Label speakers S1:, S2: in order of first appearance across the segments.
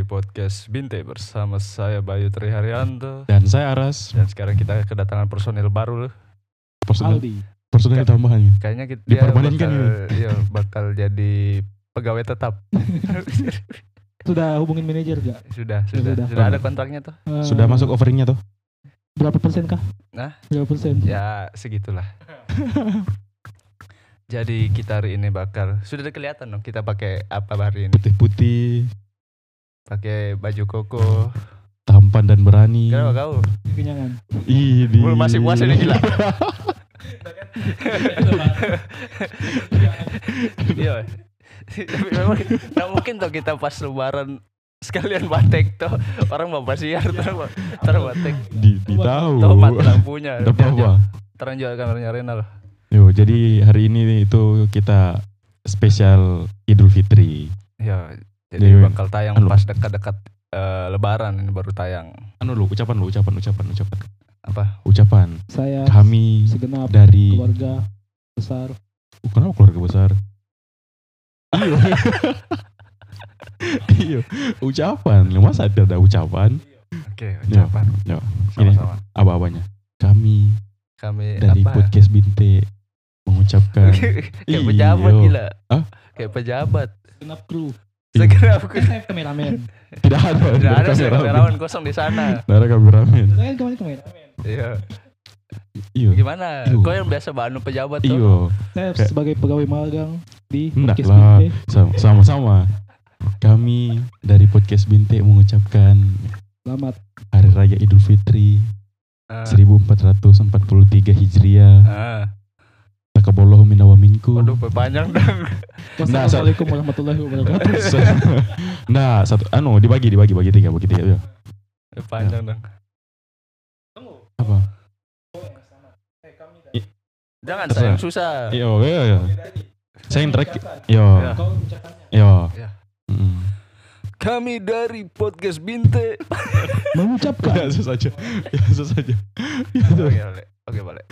S1: di podcast Binte bersama saya Bayu Triharyanto
S2: Dan saya Aras,
S1: dan sekarang kita kedatangan personil baru loh.
S2: personel,
S3: Aldi.
S2: personel tambahan.
S1: Kayaknya kita dia bakal, iya, bakal jadi pegawai tetap.
S3: Sudah hubungin manajer gak?
S1: sudah, sudah,
S3: sudah.
S1: sudah ada kontraknya tuh.
S3: Eh,
S2: Sudah masuk offeringnya tuh?
S3: Berapa persen kah?
S1: Nah.
S3: Berapa persen?
S1: Ya segitulah. Jadi kita hari ini bakal sudah kelihatan dong kita pakai apa hari ini?
S2: Putih-putih,
S1: Pakai baju koko.
S2: tampan dan berani.
S1: Kenapa kau?
S3: Kenyangan.
S2: Ih.
S1: Belum masih puasa nih, gila. Iya. Tapi memang nggak mungkin tuh kita pas lebaran sekalian batek tuh orang mau basiar tuh terus batek
S2: di, di tahu.
S1: tuh mati lampunya
S2: apa?
S1: terus jual kameranya Renal
S2: Yo, jadi hari ini itu kita spesial Idul Fitri.
S1: ya jadi
S2: Dewe.
S1: bakal tayang
S2: Anu.
S1: pas dekat-dekat eh, lebaran ini baru tayang
S2: Anu lu, ucapan lu, ucapan, ucapan, ucapan.
S1: apa
S2: Ucapan.
S3: Saya
S2: Kami
S3: segenap
S2: dari
S3: keluarga besar.
S2: Oh, kenapa keluarga besar? Iya. Iya, ucapan. Lu Masa ada ada ucapan?
S1: oke ucapan
S2: Yo, Ini
S1: sama-sama
S2: apa-apanya? Kami
S1: kami
S2: dari
S1: apa
S2: podcast Binte mengucapkan
S1: kayak pejabat
S2: Iyo.
S1: gila
S2: Hah?
S1: kayak pejabat
S3: Segenap kru.
S2: Iya.
S1: segera aku
S3: Kan saya kameramen.
S2: tidak ada
S1: Tidak ada sih
S2: kameramen.
S1: kosong di sana.
S2: Tidak ada kameramen.
S3: Saya kan kemarin kameramen.
S1: Iya.
S2: Iyo.
S1: Gimana?
S2: Iyo.
S1: Kau yang biasa banu pejabat tuh.
S2: Iyo.
S3: Saya
S2: Kayak-
S3: sebagai pegawai magang di
S2: Enggak
S3: podcast
S2: lah.
S3: Binte.
S2: Sama-sama. Kami dari podcast Binte mengucapkan
S3: Selamat.
S2: Hari Raya Idul Fitri
S1: Ah.
S2: 1443 Hijriah.
S1: Ah.
S2: Takaballahu minna wa minkum.
S1: Waduh, panjang dong.
S2: Nah, sa-
S3: Wassalamualaikum warahmatullahi wabarakatuh.
S2: nah, satu anu dibagi dibagi bagi tiga bagi tiga. ya.
S1: panjang dong.
S2: Apa?
S1: Jangan sayang susah.
S2: Yo, yo, yo. Saya yang track. Yo,
S1: Ya.
S2: yo.
S1: Ya. Kami dari podcast Binte.
S3: Mengucapkan
S2: Biasa saja. Biasa saja.
S1: Oke, boleh. Oke, boleh.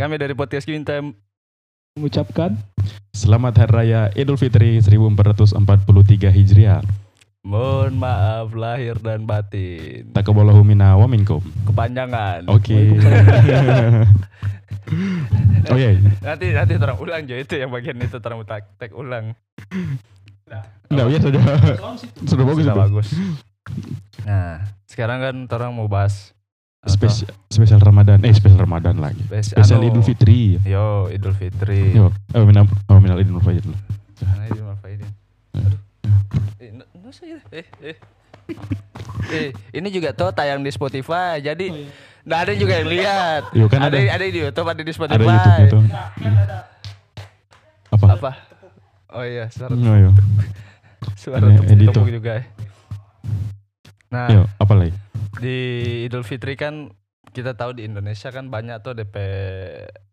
S1: Kami dari podcast Binte
S3: mengucapkan
S2: Selamat Hari Raya Idul Fitri 1443 Hijriah.
S1: mohon maaf lahir dan batin.
S2: Takaballahu minna wa minkum.
S1: Kepanjangan.
S2: Oke. oh iya.
S1: Nanti nanti terang ulang Jo itu yang bagian itu terang tak tag ulang.
S2: Enggak, ya sudah. Sudah bagus
S1: Sudah bagus. Nah, sekarang kan orang mau bahas?
S2: Spesial spesial Ramadan. Eh, spesial Ramadan lagi.
S1: Spes-
S2: Spesial
S1: anu,
S2: Idul Fitri.
S1: Yo, Idul Fitri.
S2: Yo, oh minal oh minal idul fitri.
S1: Nah, Idul Faidin. Aduh. Eh, no, no, saya. Eh, eh. eh, ini juga tuh tayang di Spotify. Jadi
S3: Oh, iya.
S1: nggak ada juga yang lihat.
S2: Yo, kan
S1: ada,
S2: ada.
S1: ada di YouTube, ada di
S2: Ada
S1: Spotify.
S2: YouTube-nya tuh. Apa?
S1: Apa? Oh iya, suara,
S2: Oh, yo.
S1: suara
S2: Ada
S1: tepuk,
S2: editor.
S1: tepuk juga. ya. Nah,
S2: Yo, apa lagi?
S1: Di Idul Fitri kan kita tahu di Indonesia kan banyak tuh DP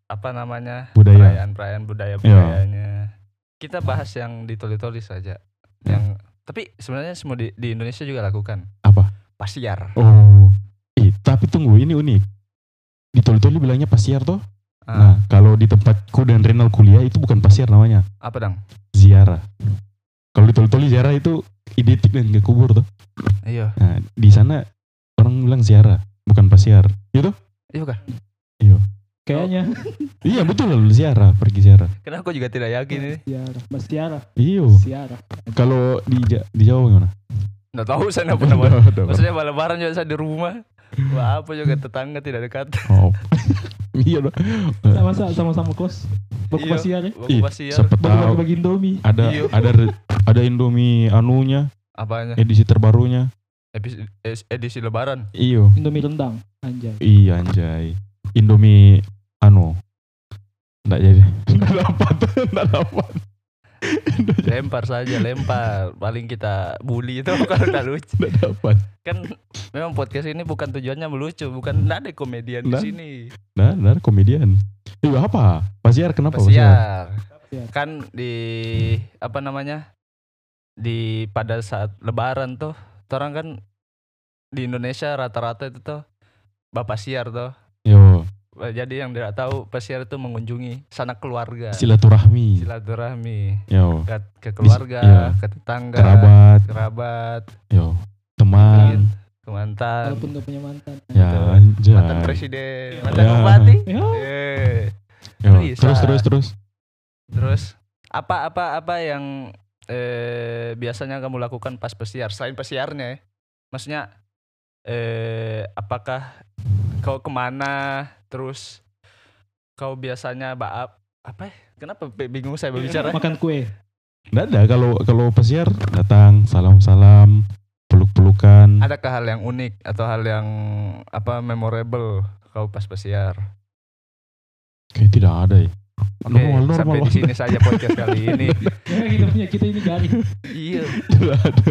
S1: apa namanya
S2: Budaya.
S1: perayaan-perayaan budaya budayanya. Kita bahas yang ditulis-tulis saja. Yang tapi sebenarnya semua di, di Indonesia juga lakukan
S2: Apa?
S1: pasiar.
S2: Oh. Eh, tapi tunggu, ini unik. Di Toli-Toli bilangnya pasiar toh?
S1: Ah,
S2: Nah, kalau di tempatku dan Renal kuliah itu bukan pasiar namanya,
S1: apa dong?
S2: ziarah. Kalau di Toli-Toli ziarah itu identik dengan ke kubur toh.
S1: Iya,
S2: Nah, di sana orang bilang ziarah, bukan pasiar. Gitu?
S1: iya kah?
S3: Kayaknya
S2: Iya betul lah ziarah, pergi ziarah.
S1: Karena aku juga tidak yakin ini.
S3: siarah, Mas Tiara,
S2: Iyo.
S3: siarah.
S2: Kalau di Ja- di Jawa gimana?
S1: Nggak tahu saya nggak pernah. Maksudnya malam lebaran juga saya di rumah. Wah, apa juga tetangga tidak dekat.
S2: Oh. iya dong.
S3: Sama sama-sama kos. Baku
S1: Iya.
S3: pasiar ya.
S1: Baku pasiar.
S2: siapa tahu
S3: Bagi-bagi Indomie.
S2: ada
S1: Iya.
S2: ada ada Indomie anunya,
S1: Apanya?
S2: edisi terbarunya.
S1: Edisi, edisi lebaran.
S2: Iyo.
S3: Indomie rendang. Anjay.
S2: Iya anjay. Indomie anu. Enggak jadi. Enggak dapat. Enggak dapat.
S1: lempar saja lempar paling kita bully itu kalau nggak lucu
S2: Enggak dapat.
S1: kan memang podcast ini bukan tujuannya melucu bukan nggak ada komedian di
S2: Nah.
S1: sini
S2: Nah, nah komedian. Iya apa? Pasiar kenapa pasiar
S1: Pasiar. kan di apa namanya di pada saat lebaran tuh orang kan di Indonesia rata-rata itu tuh bapak siar tuh
S2: Yo.
S1: Jadi yang tidak tahu pesiar itu mengunjungi sanak keluarga,
S2: Silaturahmi.
S1: silaturahmi
S2: Yo,
S1: ke, ke keluarga,
S2: iya.
S1: ke tetangga,
S2: kerabat,
S1: kerabat,
S2: yo, teman.
S1: ke mantan,
S3: Walaupun gak punya mantan.
S2: Ya,
S1: Betul. mantan presiden, mantan
S2: Ya.
S1: bupati.
S3: Ya,
S1: Eh.
S2: Yo, terus terus terus.
S1: Terus apa apa apa yang eh, biasanya kamu lakukan pas pesiar selain pesiarnya? ya? Maksudnya eh, apakah kau ke mana? Terus kau biasanya baap apa? ya? Kenapa bi- bingung saya berbicara?
S3: Makan kue.
S2: Nggak ada kalau kalau pesiar datang salam-salam, peluk-pelukan.
S1: Adakah hal yang unik atau hal yang apa memorable kau pas pesiar?
S2: Kayak tidak ada ya.
S1: Oke,
S2: Normal, normal.
S1: sampai di sini saja podcast kali ini.
S3: Ya kita punya kita ini garing.
S1: iya.
S2: tidak ada.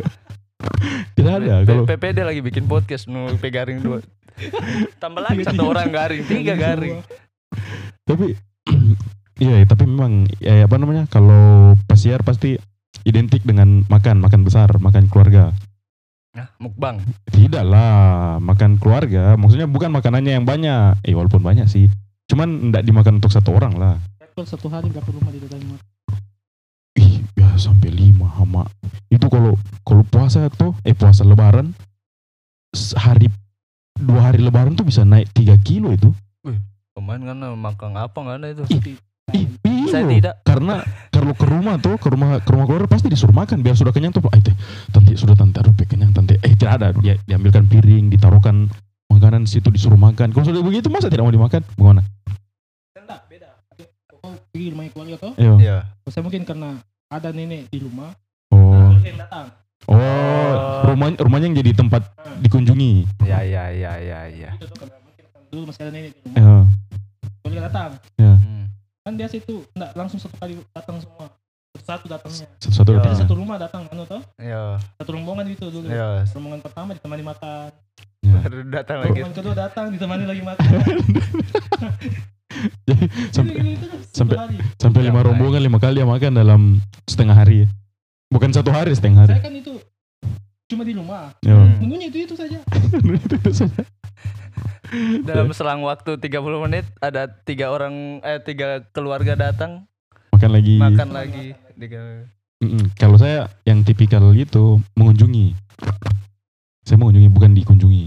S2: Tidak ada
S1: P-
S2: kalau
S1: PPD lagi bikin podcast nu pegaring dua. Tambah lagi satu orang garing, tiga garing.
S2: tapi iya tapi memang ya apa namanya kalau pesiar pasti identik dengan makan makan besar makan keluarga
S1: Nah, mukbang.
S2: tidak lah makan keluarga maksudnya bukan makanannya yang banyak eh walaupun banyak sih cuman tidak dimakan untuk satu orang lah
S3: satu hari berapa rumah didatangi makan?
S2: ih ya sampai lima hama itu kalau kalau puasa tuh eh puasa lebaran hari dua hari lebaran tuh bisa naik tiga kilo itu
S1: Kemarin kan makan apa nggak ada itu?
S2: ih iya
S1: Saya tidak.
S2: karena kalau ke rumah tuh ke rumah ke rumah keluarga pasti disuruh makan biar sudah kenyang tuh eh teh tante sudah tante aduh kenyang tante eh tidak ada dia diambilkan piring ditaruhkan makanan situ disuruh makan kalau sudah begitu masa tidak mau dimakan bagaimana.
S3: Pergi rumah keluarga kau.
S2: Ayo.
S1: Iya.
S3: Saya mungkin karena ada nenek di rumah.
S2: oh
S3: Keluarga yang datang.
S2: oh rumah rumahnya yang jadi tempat dikunjungi
S1: Ya ya ya ya ya.
S3: Itu tuh karena mungkin dulu masih ada nenek di rumah.
S2: ya
S3: Keluarga datang.
S1: Hmm.
S3: Kan biasa itu enggak langsung satu kali datang semua. Satu datangnya.
S2: satu
S1: Ya.
S3: Jadi
S2: datang
S3: satu rumah datang anu toh?
S1: Iya.
S3: Satu rombongan gitu dulu.
S1: Iya.
S3: Rombongan pertama ditemani makan.
S2: ya.
S1: Baru datang lagi.
S3: Rombongan kedua datang ditemani lagi makan.
S2: Jadi sampai
S3: Gitu, gitu, gitu,
S2: sampai- sampai
S1: Ya,
S2: lima rombongan lima kali yang makan dalam setengah hari ya. bukan satu hari setengah hari
S3: Saya kan itu cuma di rumah.
S2: ya.
S1: Hmm.
S3: Menunggunya itu itu saja.
S2: Itu saja.
S1: Dalam selang waktu 30 menit ada tiga orang eh tiga keluarga datang
S2: makan lagi
S1: makan lagi.
S2: Mm-mm. Kalau saya yang tipikal itu mengunjungi. Saya mengunjungi bukan dikunjungi.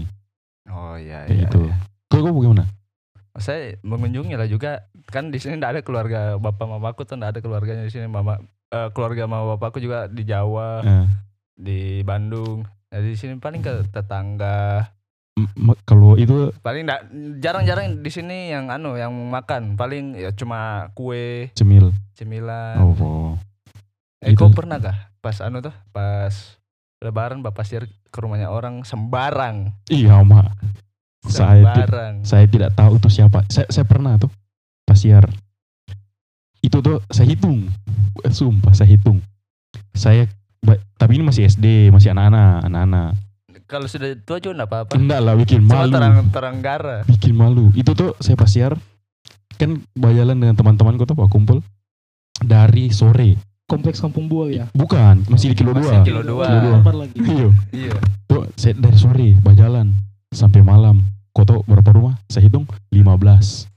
S1: Oh iya iya.
S2: gitu.
S1: iya.
S2: Kalau kau bagaimana?
S1: Saya mengunjungi lah juga. Kan di sini tidak ada keluarga bapak mamaku tuh tidak ada keluarganya di sini. Mama eh, keluarga mama bapakku juga di Jawa,
S2: Eh,
S1: di Bandung. Nah, di sini paling ke tetangga.
S2: m- kalau itu
S1: Paling nggak jarang-jarang di sini yang anu yang makan. Paling ya cuma kue,
S2: cemil.
S1: cemilan.
S2: Oh, oh.
S1: Eh,
S2: Gitu.
S1: kau pernah kah pas anu tuh pas lebaran bapak sir ke rumahnya orang sembarang
S2: Iya, Oma. Saya
S1: sembarang
S2: saya tidak tahu itu siapa. Saya saya pernah tuh pasiar. Itu tuh saya hitung. Eh, Sumpah saya hitung. Saya ba- tapi ini masih SD, masih anak-anak, anak-anak.
S1: kalau sudah tua juga enggak apa-apa
S2: Enggak lah bikin
S1: cuma
S2: malu.
S1: terang teranggara
S2: bikin malu itu tuh saya pasiar kan berjalan dengan teman-temanku tuh pak kumpul dari sore
S3: Kompleks Kampung Buah ya.
S2: bukan masih di kilo dua
S1: Kilo dua.
S2: Kilo dua.
S3: Lagi.
S2: iya
S1: iya
S2: tuh saya dari sore berjalan sampai malam. Kau tahu berapa rumah? Saya hitung 15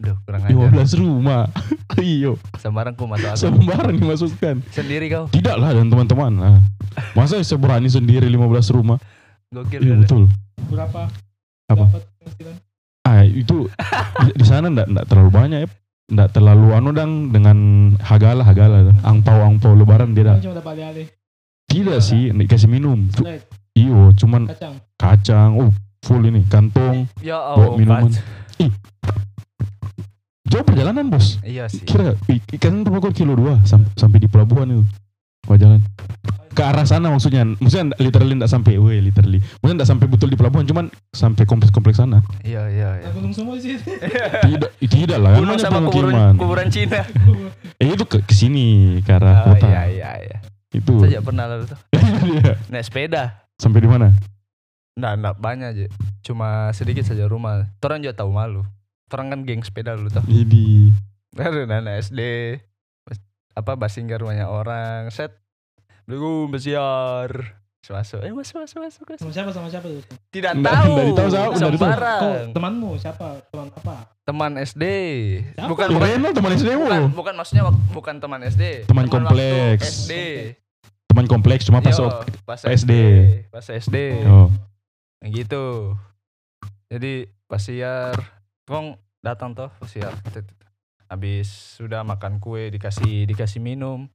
S1: Duh, kurang ajar.
S2: 15 rumah. Iyo.
S1: Sembarang ku masuk
S2: sembarang dimasukkan
S1: sendiri kau?
S2: Tidak lah dan teman-teman. Nah, masa saya berani sendiri 15 rumah?
S1: Gokil
S2: iya betul.
S3: Berapa?
S2: Apa? Ah itu di, di sana ndak ndak terlalu banyak ya ndak terlalu anu dang dengan hagala hagala. Angpau angpau lebaran tidak.
S3: Cuma dapat alih-alih.
S2: tidak sih dikasih minum. Iyo cuman
S3: kacang.
S2: kacang. Oh full ini kantong
S1: ya
S2: bawa
S1: Allah
S2: minuman.
S1: Pat.
S2: jauh perjalanan bos.
S1: Iya sih.
S2: Kira ikan rumah gua kilo dua sam- sampai di pelabuhan itu. Gua jalan. Ke arah sana maksudnya. Maksudnya literally ndak sampai weh literally. Maksudnya ndak sampai betul di pelabuhan cuman sampai kompleks kompleks sana.
S1: Iya iya iya.
S3: Gunung semua di situ.
S2: tidak tidak lah kan
S1: Gunung
S2: banyak
S1: sama kuburan
S2: pemukiman.
S1: kuburan Cina.
S2: Eh itu ke ke sini ke arah
S1: oh,
S2: kota.
S1: iya iya iya.
S2: Itu.
S1: Saya pernah lalu tuh.
S2: Iya.
S1: naik sepeda.
S2: Sampai di mana
S1: Nggak, nggak banyak aja. Cuma sedikit saja rumah. Orang juga tahu malu. Orang kan geng sepeda dulu tuh.
S2: jadi
S1: Dari anak SD. Apa basinggar rumahnya orang. Set. Belum besiar. Masuk, eh masuk, masuk, masuk, masuk.
S3: Sama siapa sama siapa tuh?
S1: Tidak
S2: Nggak-
S1: tahu.
S2: nggak ditahu siapa.
S3: Oh, temanmu siapa? Teman apa?
S1: Teman SD.
S3: Siapa?
S1: Bukan, bukan,
S2: Reno teman SD mu.
S1: bukan, bukan maksudnya bukan teman SD.
S2: Teman
S1: waktu
S2: kompleks.
S1: SD.
S2: Teman kompleks cuma pas
S1: Yo, pas
S2: SD.
S1: Pas SD.
S2: Oh.
S1: Gitu. Jadi pas siar, kong datang toh pas siar. Tet, tet. Habis sudah makan kue dikasih dikasih minum.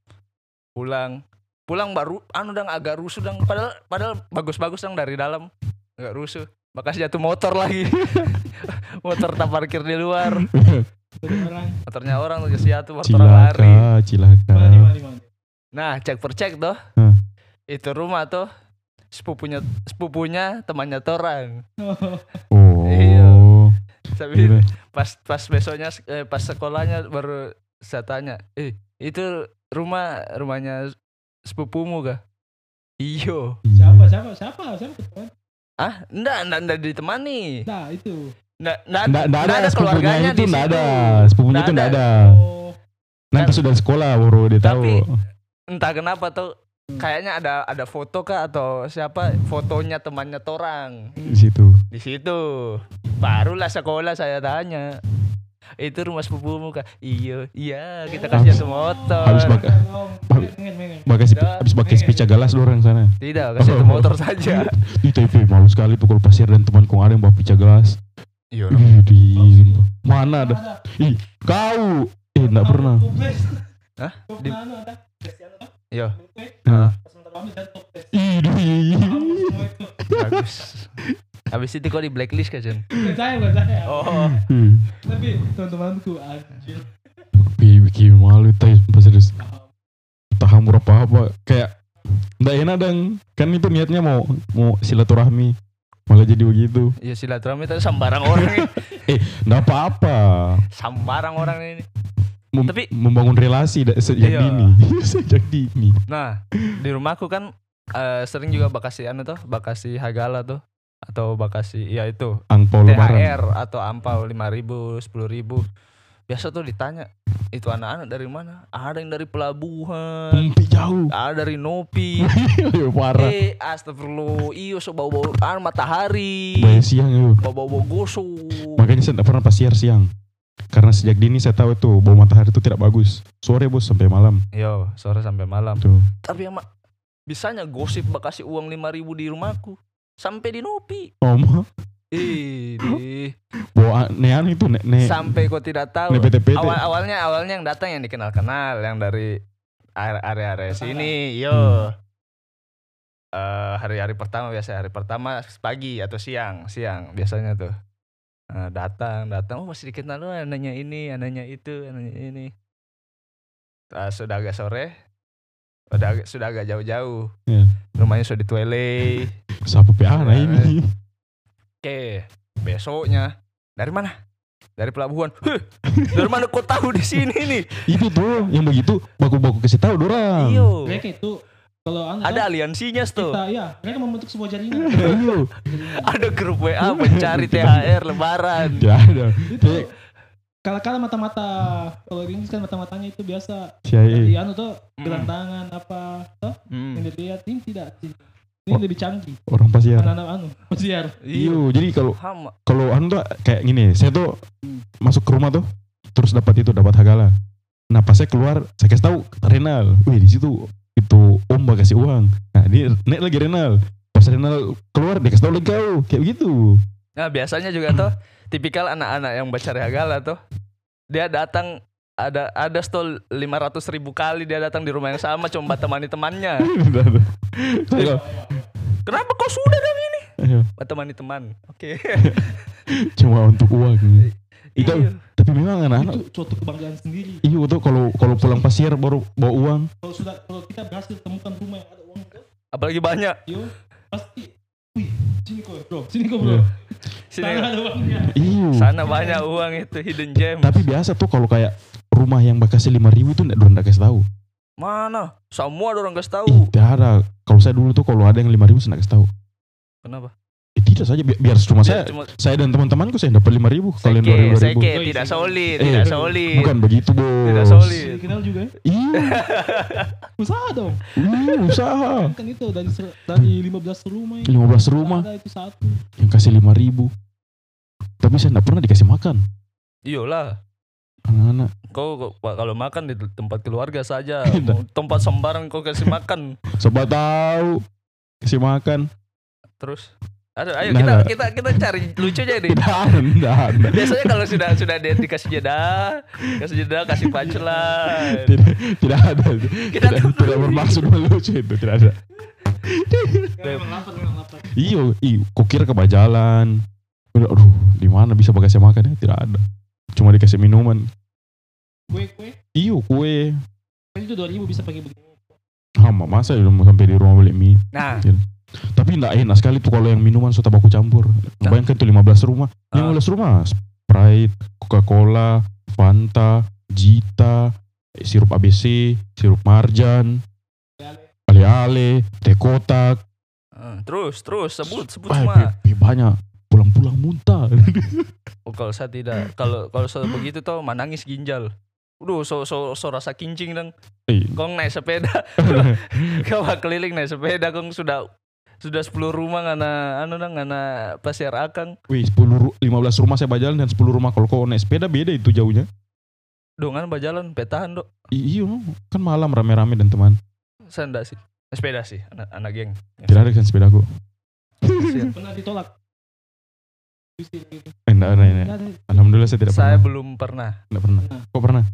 S1: Pulang. Pulang baru anu dang agak rusuh dang padahal padahal bagus-bagus dang dari dalam. Enggak rusuh. Bekas jatuh motor lagi. motor tak parkir di luar.
S3: Orang.
S1: Motornya orang tuh jatuh motor orang lari.
S2: Cilaka, cilaka.
S1: Nah, cek per cek toh.
S2: Hmm.
S1: Itu rumah tuh sepupunya sepupunya temannya torang.
S2: Oh.
S1: Iya. Tapi
S2: Gila.
S1: pas pas besoknya eh, pas sekolahnya baru saya tanya, "Eh, itu rumah rumahnya sepupumu kah?" Iyo.
S3: Siapa siapa siapa siapa teman?
S1: Ah, enggak, enggak, enggak ditemani.
S3: Nah itu.
S1: Enggak, enggak,
S2: Nggak, nggak ada,
S1: ada
S2: sepupunya
S1: keluarganya
S2: itu
S1: di
S2: nggak
S1: situ.
S2: ada. Sepupunya itu
S1: Nggak
S2: nggak ada.
S3: Oh.
S2: Nanti sudah sekolah baru dia tahu.
S1: Tapi entah kenapa tuh kayaknya ada ada foto kah atau siapa fotonya temannya torang
S2: Di situ.
S1: di situ barulah sekolah saya tanya itu rumah sepupumu kah iya iya kita kasih
S2: Habis-
S1: motor
S2: habis bak-
S3: Tolong.
S2: Habis- pakai spica galas orang sana.
S1: tidak kasih motor saja
S2: Di TV malu sekali kalau pasir dan teman kong ada yang bawa pica gelas.
S1: iya
S2: di mana ada? Ih, kau. Eh, enggak pernah.
S1: Hah? Di-
S3: kan?
S1: iya.
S2: Nah.
S3: Pas semua itu.
S1: bagus habis itu kok di blacklist kan Jen?
S3: Bukan saya, bukan saya.
S1: oh
S2: Hmm.
S3: Tapi teman-temanku anjir.
S2: Bikin malu tay sumpah serius. Tahan berapa apa kayak enggak enak dong. Kan itu niatnya mau mau silaturahmi. Malah jadi begitu.
S1: iya silaturahmi tapi sambarang orang ini
S2: Enggak apa-apa.
S1: sambarang orang ini
S2: Mem-
S1: Tapi-
S2: membangun relasi sejak
S1: Iya.
S2: dini. sejak dini.
S1: nah di rumahku kan eh, sering juga bakasi anu tuh bakasi hagala tuh atau bakasi ya itu
S2: Angpau lebaran.
S1: THR atau ampau lima ribu sepuluh ribu biasa tuh ditanya itu anak-anak dari mana ada yang dari pelabuhan
S2: Tempi jauh.
S1: ada dari Nopi
S2: Ayo parah.
S1: eh astagfirullah iyo so bau bau ah, matahari
S2: Bayar siang yuk.
S1: bau bau bau gosok
S2: Makanya saya tidak pernah pasiar siang. Karena sejak dini saya tahu itu bau matahari itu tidak bagus. Sore bos sampai malam.
S1: yo sore sampai malam
S2: Tuh.
S1: tapi yang ma- bisanya gosip bakasi uang lima ribu di rumahku sampai di Nopi
S2: Om,
S1: Ih, di-
S2: bau nean itu ne ne,
S1: sampai kau tidak tahu
S2: ne PT-PT.
S1: awal awalnya awalnya yang datang yang dikenal kenal yang dari are- area-area sini yo
S2: Hmm.
S1: Hari-hari pertama biasa hari pertama pagi atau siang siang biasanya tuh Eh, datang datang. Oh masih dikenal lu anaknya ini anaknya itu anaknya ini. Eh, sudah agak sore. Udah agak, sudah agak jauh-jauh.
S2: Iya.
S1: rumahnya sudah di Twele
S2: Siapa PA nah ini?
S1: oke besoknya. Dari mana? Dari pelabuhan. Heh, dari mana kau tahu di sini nih?
S2: Itu tuh yang begitu baku-baku kasih tahu dorang.
S1: iyo.
S3: Mereka itu kalau anu
S1: ada
S3: kan,
S1: aliansinya tuh
S3: kita ya mereka membentuk sebuah jaringan.
S2: Iya.
S1: ada grup WA mencari THR lebaran
S2: Tidak ada.
S3: itu kalau kalau mata-mata kalau Inggris kan mata-matanya itu biasa di anu tuh
S1: Mm.
S3: gelang tangan apa tuh
S1: Hmm.
S3: yang dilihat ini tidak ini
S2: Oh.
S3: lebih canggih
S2: Orang pasiar.
S3: anak-anak anu pasiar
S2: Iyo, jadi kalau kalau anu tuh kayak gini, saya tuh
S3: Hmm.
S2: masuk ke rumah tuh, terus dapat itu, dapat hagala. Nah pas saya keluar, saya kasih tahu ke Renal, wih di situ itu Om bakal kasih uang. Nah dia naik lagi Renal. Pas Renal keluar, dia kasih tahu lagi kau, kayak begitu.
S1: Nah biasanya juga tuh tipikal anak-anak yang baca regala tuh dia datang ada ada stol 500 ribu kali dia datang di rumah yang sama cuma temani temannya. Kenapa kau sudah dan ini? Buat temani teman. Oke.
S2: cuma untuk uang. Itu,
S1: Iya.
S2: Tapi memang anak-anak
S3: itu suatu kebanggaan sendiri
S2: Iya tuh kalau kalau pulang pasiar baru bawa uang.
S3: kalau sudah kalau kita berhasil temukan rumah yang ada uang itu
S1: Apalagi banyak.
S3: yo pasti wih sini kok bro sini kok
S2: Iya.
S3: bro
S1: Sini.
S3: sana ada uangnya
S2: Iya.
S1: Sana banyak uang itu hidden gem.
S2: Tapi biasa tuh kalau kayak rumah yang bakasnya lima ribu itu enggak dorang kasih tahu.
S1: Mana? Semua ada orang kasih tahu.
S2: Tidak ada. Kalau saya dulu tuh kalau ada yang lima ribu saya nggak kasih tahu.
S1: Kenapa?
S2: Tidak saja bi- biar cuma saya
S1: Cuma
S2: saya dan teman-temanku saya dapat lima ribu kalian dua ribu ribu.
S1: seke,
S3: ribu.
S1: tidak solid,
S2: Eh,
S1: tidak solid.
S2: Bukan begitu bos.
S1: Tidak solid.
S3: Kenal juga ya.
S2: Iya,
S3: Usaha dong.
S2: iya, usaha.
S3: Kan itu dari dari 15 rumah ini.
S2: 15 rumah
S3: Ada itu satu.
S2: yang kasih lima ribu. Tapi saya tidak pernah dikasih makan.
S1: Iyalah.
S2: Anak-anak.
S1: Kau kalau makan di tempat keluarga saja. Mau tempat sembarang kau kasih makan.
S2: Sobat tahu kasih makan.
S1: Terus ada ayo
S2: Nah,
S1: kita
S2: nah.
S1: kita kita cari lucunya nih.
S2: Tidak ada.
S1: Biasanya kalau sudah sudah dia dikasih jeda, kasih jeda, kasih punchline.
S2: Tidak, tidak ada.
S1: Kita
S2: tidak, tidak bermaksud melucu itu, tidak ada. Iyo, iyo, kok kira ke jalan. Udah, aduh, di mana bisa kasih makan ya? Tidak ada. Cuma dikasih minuman.
S3: Kue, kue.
S2: Iyo, kue.
S3: Kan itu 2000 bisa pakai begini.
S2: Hama, masa ya mau sampai di rumah beli mie.
S1: Nah,
S2: Tapi enggak enak sekali tuh kalau yang minuman sudah baku campur. Bayangkan tuh 15 rumah.
S1: Ah.
S2: 15 rumah. Sprite, Coca-Cola, Fanta, Jita, sirup ABC, sirup marjan, ale-ale, teh kotak.
S1: eh, terus terus sebut sebut
S2: Ah,
S1: semua.
S2: banyak. Pulang-pulang muntah.
S1: Oh, kalau saya tidak, kalau kalau saya begitu tuh manangis ginjal. Udah so so so rasa kincing dong.
S2: Eh,
S1: Kong naik sepeda, kau keliling naik sepeda, kong sudah sudah 10 rumah ngana anu dong ngana pasir akang.
S2: Wih, 10 ru- 15 rumah saya berjalan dan 10 rumah kalau kau naik sepeda beda itu jauhnya.
S1: Dongan berjalan petahan dok.
S2: Iya, kan malam rame-rame dan teman.
S1: Saya enggak sih. Sepeda sih, anak, anak geng.
S2: Tidak ada kan sepedaku.
S3: Pernah ditolak.
S2: Eh, enggak enggak.
S3: Nggak ada.
S2: Alhamdulillah saya tidak
S1: Saya
S2: pernah.
S1: belum pernah.
S2: Enggak pernah.
S3: Pernah.
S2: Kau pernah?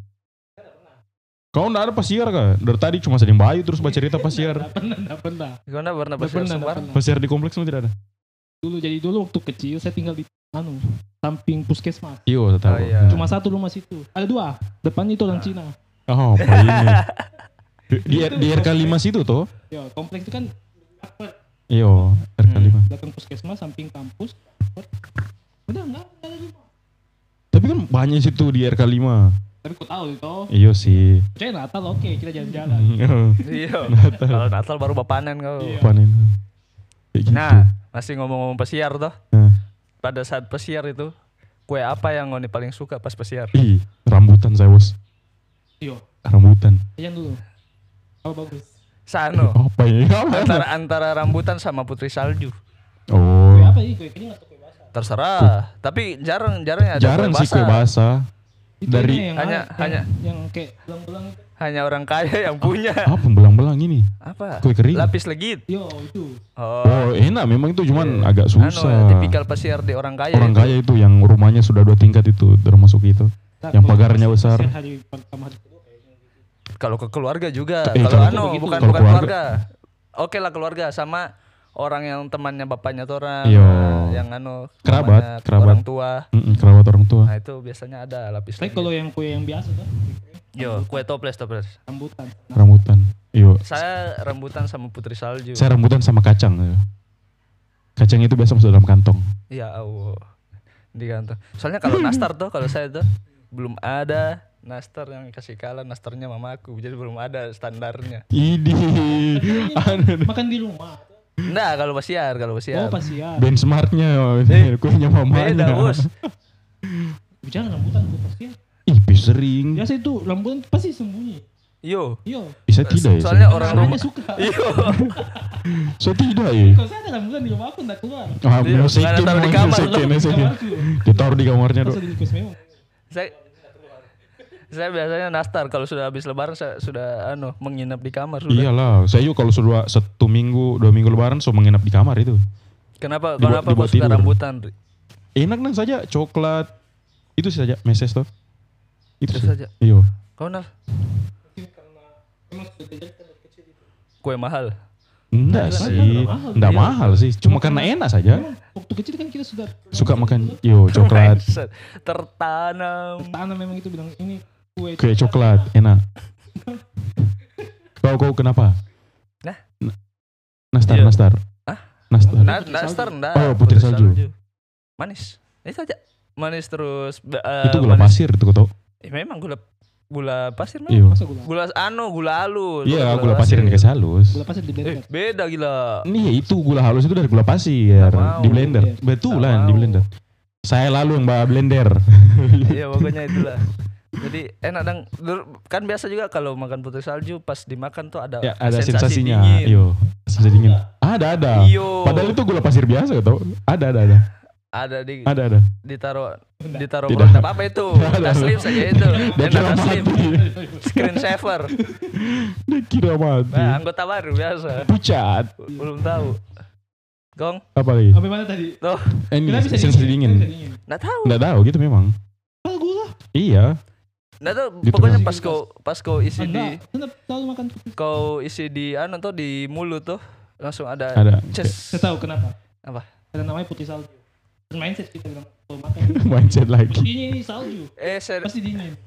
S2: Kau enggak ada pasiar kah? Dari tadi cuma sedang bayu terus baca cerita pasiar.
S3: Nggak pernah, nggak pernah.
S1: Kau enggak pernah pasir
S3: pernah,
S1: sembarang.
S3: pernah.
S2: Pasiar di kompleks semua tidak ada.
S3: Dulu jadi dulu waktu kecil saya tinggal di anu samping puskesmas.
S2: Iya, saya tahu.
S1: Oh, iya.
S3: Cuma satu rumah situ. Ada dua. Depannya itu orang Cina.
S2: Oh, apa ini? Di, di, di RK5 situ toh?
S3: Ya, kompleks itu kan
S2: Iya, RK5.
S1: Hmm.
S3: belakang puskesmas samping kampus. Udah enggak ada rumah.
S2: Tapi kan banyak situ di RK5.
S3: Tapi kau tahu itu.
S2: Iya sih.
S3: Percaya Natal oke kita jalan-jalan.
S1: Iya. Kalau Natal baru bapanen kau.
S3: Iya.
S2: Panen. Kayak gitu.
S1: Nah, masih ngomong-ngomong pesiar toh.
S2: Nah.
S1: Pada saat pesiar itu, kue apa yang Ngoni paling suka pas pesiar?
S2: Ih, rambutan saya bos.
S3: Iya.
S2: Rambutan.
S3: Yang dulu. Oh bagus.
S1: Sano.
S2: Apa? Apa?
S1: Antara antara rambutan sama putri salju.
S2: Oh.
S3: Kue apa ini? Kue kering atau kue basah?
S1: Terserah. Tapi jarang jarang ada
S2: Jarang
S1: kue
S2: sih kue basah.
S3: Itu
S2: Dari-
S3: yang
S1: Hanya-
S3: yang,
S1: hanya-
S3: yang kayak belang-belang itu.
S1: Hanya orang kaya yang punya.
S2: Apa belang-belang ini?
S1: Apa?
S2: Kue kering.
S1: Lapis legit.
S3: Yo itu.
S1: Oh.
S2: Oh, enak memang itu cuman
S1: Iya.
S2: agak susah.
S1: Anu, tipikal pesiar di orang kaya.
S2: Orang
S1: itu.
S2: kaya itu yang rumahnya sudah dua tingkat itu termasuk itu.
S3: Nah,
S2: Yang pagarnya besar.
S3: Hari hari gitu.
S1: Kalau ke keluarga juga.
S2: Eh,
S1: kalau
S2: kalau-
S1: anu bukan bukan
S2: keluarga-
S1: keluarga. Oke lah keluarga sama orang yang temannya bapaknya tuh orang
S2: Iya.
S1: nah, yang anu
S2: Kerabat, kerabat.
S1: orang tua.
S2: Mm-mm, kerabat orang tua.
S1: Nah, itu biasanya ada lapis
S3: Tapi kalau yang kue yang biasa tuh
S1: Yo, kue toples toples.
S3: rambutan. Nah,
S2: Rambutan. Iyo.
S1: Saya rambutan sama putri salju.
S2: Saya rambutan sama kacang. ya. Kacang itu biasa masuk dalam kantong.
S1: Ya Allah. Di kantong. Soalnya kalau nastar tuh kalau saya tuh belum ada nastar yang kasih kalah nastarnya mamaku. Jadi belum ada standarnya.
S2: Ini.
S3: Makan di rumah.
S1: Nah, kalau pasiar, kalau pasiar.
S3: Oh pas ya.
S2: benchmarknya kuenya mamanya.
S1: Beda, Bos.
S3: Bicara rambutan tuh pasti. ya.
S2: Ih, pi sering.
S3: Biasa itu rambutan pasti sembunyi.
S1: Yo.
S3: Yo.
S2: Bisa tidak ya?
S1: Soalnya orang
S3: Namanya
S1: rumah
S3: suka.
S1: Yo.
S2: Saya tidak ya.
S3: Kalau saya ada rambutan di rumah aku enggak keluar.
S2: Ah,
S1: Iya,
S2: mau seken,
S1: taruh di
S2: mau
S1: kamar,
S2: seken. Ditaruh di kamarnya
S3: memang.
S1: saya saya biasanya nastar kalau sudah habis lebaran saya sudah anu menginap di kamar sudah.
S2: Iyalah, saya juga kalau sudah satu minggu, dua minggu lebaran, so menginap di kamar itu.
S1: Kenapa
S2: Dibuat-
S1: kenapa kok
S2: dibuat
S1: suka rambutan?
S2: Enak nang saja, coklat. Itu saja, meses tuh. Itu
S1: Itu
S2: saja. Iya.
S1: Kau nal kue mahal.
S2: Enggak
S1: Mahal,
S2: sih,
S3: mahal.
S2: enggak
S3: Iya.
S2: mahal sih. Cuma karena enak saja.
S3: Waktu kecil kan kita sudah
S2: Suka makan, yo coklat,
S1: Tertanam.
S3: tanam memang itu bilang ini kue
S2: kue coklat, enak. Kau kau kenapa?
S1: Nah?
S2: Nastar,
S1: Iya.
S2: nastar.
S1: Hah?
S2: Nastar.
S1: Nah,
S3: Putri
S1: nastar
S3: salju.
S1: enggak.
S2: Oh, putri salju.
S1: Manis. Itu aja. Manis terus. eh,
S2: itu gula
S1: manis.
S2: pasir itu kau tahu?
S1: Eh, memang gula gula pasir mah.
S2: Iya.
S3: Masa gula?
S1: Gula anu, gula halus.
S2: Iya, gula pasir yang dikasih halus.
S3: Gula pasir di
S1: Eh,
S3: blender.
S1: beda gila.
S2: Ini itu gula halus itu dari gula pasir di blender.
S3: Iya.
S2: Betulan
S1: Nggak
S2: di blender. Saya lalu yang bawa blender.
S1: iya, pokoknya itulah. Jadi enak dong. Dur- Kan biasa juga kalau makan putri salju pas dimakan tuh ada
S2: ya, ada
S1: sensasi
S2: sensasinya.
S1: dingin.
S2: Iyo, sensasi dingin. Ada, ada.
S1: Iyo.
S2: Padahal itu gula pasir biasa tau. Ada, ada, ada.
S1: ada di
S2: Ada, ada.
S1: ditaruh ditaruh
S2: Tidak.
S1: perut apa itu?
S2: Tidak ada.
S1: Data slim saja itu. Dan
S2: kira
S1: data slim.
S2: mati.
S1: Screen saver.
S2: Dia kira mati.
S1: Nah, anggota baru biasa.
S2: Pucat.
S1: Belum tahu. Gong,
S2: Apa lagi?
S3: Sampai mana tadi?
S1: tuh,
S2: Eh, ini
S3: Kenapa bisa
S2: sensasi
S3: dingin?
S2: dingin.
S3: Kenapa bisa dingin?
S1: nggak tahu.
S2: Nggak tahu gitu memang.
S3: Ah, gula.
S2: Iya.
S1: Nggak tahu.
S2: Gitu
S1: Pokoknya
S3: kan.
S1: pas kau pas kau isi di
S3: Enggak, tetap selalu makan putri.
S1: kau isi di anu tuh di mulut tuh langsung ada
S2: Ada.
S1: ces.
S3: Saya tahu kenapa.
S1: Apa?
S3: Karena namanya putih salju. Dan mindset kita bilang kalau makan.
S2: Mindset lagi.
S3: Ini ini salju.
S1: Eh, sed-
S3: Pasti dingin.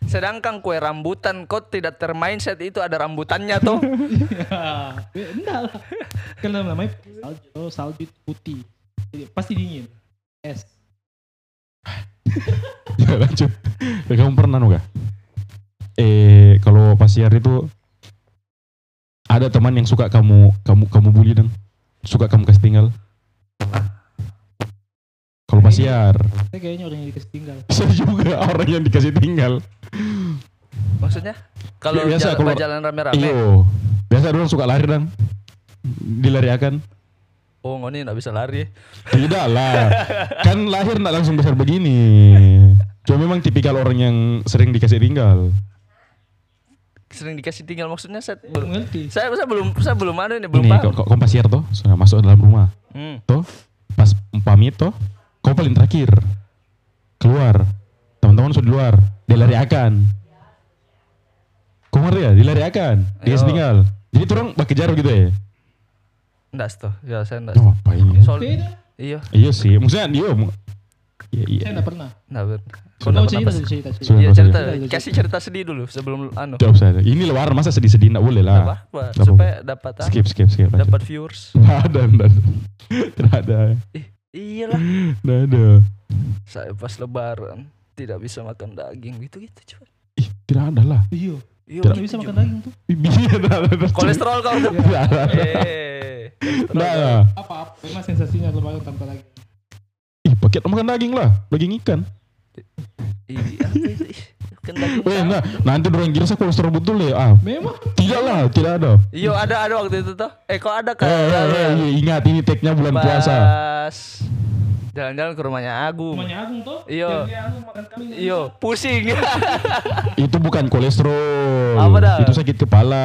S1: sedangkan kue rambutan kau tidak termindset itu ada rambutannya tuh.
S3: Ya, enggak lah. Karena namanya putih salju. Oh, salju putih. Jadi, pasti dingin. Es.
S2: Ya, lanjut. Ya, kamu pernah nggak? Eh kalau pas siar itu ada teman yang suka kamu kamu kamu bully dong, suka kamu kasih tinggal. Kalau pas siar,
S3: Saya kayaknya orang yang dikasih tinggal.
S2: saya juga orang yang dikasih tinggal.
S1: Maksudnya? Kalau
S2: Ya, biasa,
S1: jalan,
S2: kalau-
S1: jalan rame-rame.
S2: Iyo, biasa dulu suka lari dong, dilariakan.
S1: Oh, ngoni nggak bisa lari.
S2: Tidak lah, kan lahir nggak langsung besar begini. Cuma memang tipikal orang yang sering dikasih tinggal.
S1: Sering dikasih tinggal maksudnya saya
S3: Belum
S1: belum
S3: ngerti.
S1: saya, saya belum saya belum ada ini belum
S2: Ini
S1: paham.
S2: kok tuh, sudah masuk dalam rumah.
S1: Hmm.
S2: Tuh, pas pamit tuh, kau paling terakhir. Keluar. Teman-teman sudah di luar. Dilariakan. Kau ngerti ya? Dilariakan. Dikasih
S1: Ayo.
S2: tinggal. Jadi tuh orang pakai jarum gitu ya?
S1: Enggak tuh. Ya saya enggak.
S2: Oh, apa ini?
S1: Soal
S3: Beda.
S1: iya,
S2: Iya sih. Maksudnya dia. Iya, iya.
S3: Saya enggak pernah.
S1: enggak Kau enggak
S3: cerita
S1: pernah
S3: dulu,
S1: pas-
S3: cerita, cerita.
S2: Sudah,
S1: Iya cerita, kasih cerita sedih dulu sebelum anu.
S2: Jawab saya. Ini lebaran masa sedih-sedih nggak boleh
S1: Enggak
S2: lah. Nggak
S1: supaya dapat anu,
S2: Skip, skip, skip.
S1: dapat viewers.
S2: Nggak ada, nggak ada. Tidak ada.
S1: Iyalah,
S2: Nggak ada.
S1: saya pas lebaran tidak bisa makan daging gitu-gitu coba.
S2: Ih, tidak ada lah.
S3: Iya.
S1: Iya,
S3: bisa
S1: gitu
S3: makan daging tuh.
S2: Iya.
S1: Kolesterol kau. Eh.
S2: Nggak
S1: kau.
S2: ada.
S3: Apa-apa. Memang sensasinya lebaran tanpa daging.
S2: Ih, paket makan daging lah. Daging ikan.
S1: Iya, apa sapi.
S2: enggak. Nanti orang kira saya kolesterol betul ya. Ah,
S3: Memang.
S2: tidak lah, tidak ada.
S1: Iya ada ada waktu itu tuh. Eh kok ada kan?
S2: Eh, eh, eh, iya, ingat ini tag-nya bulan puasa.
S1: Jalan-jalan ke rumahnya Agung.
S3: Rumahnya Agung tuh.
S1: Iya.
S3: Yang dia Agung makan kambing.
S1: Iyo, pusing.
S2: Itu bukan kolesterol.
S1: Apa dah?
S2: Itu sakit kepala.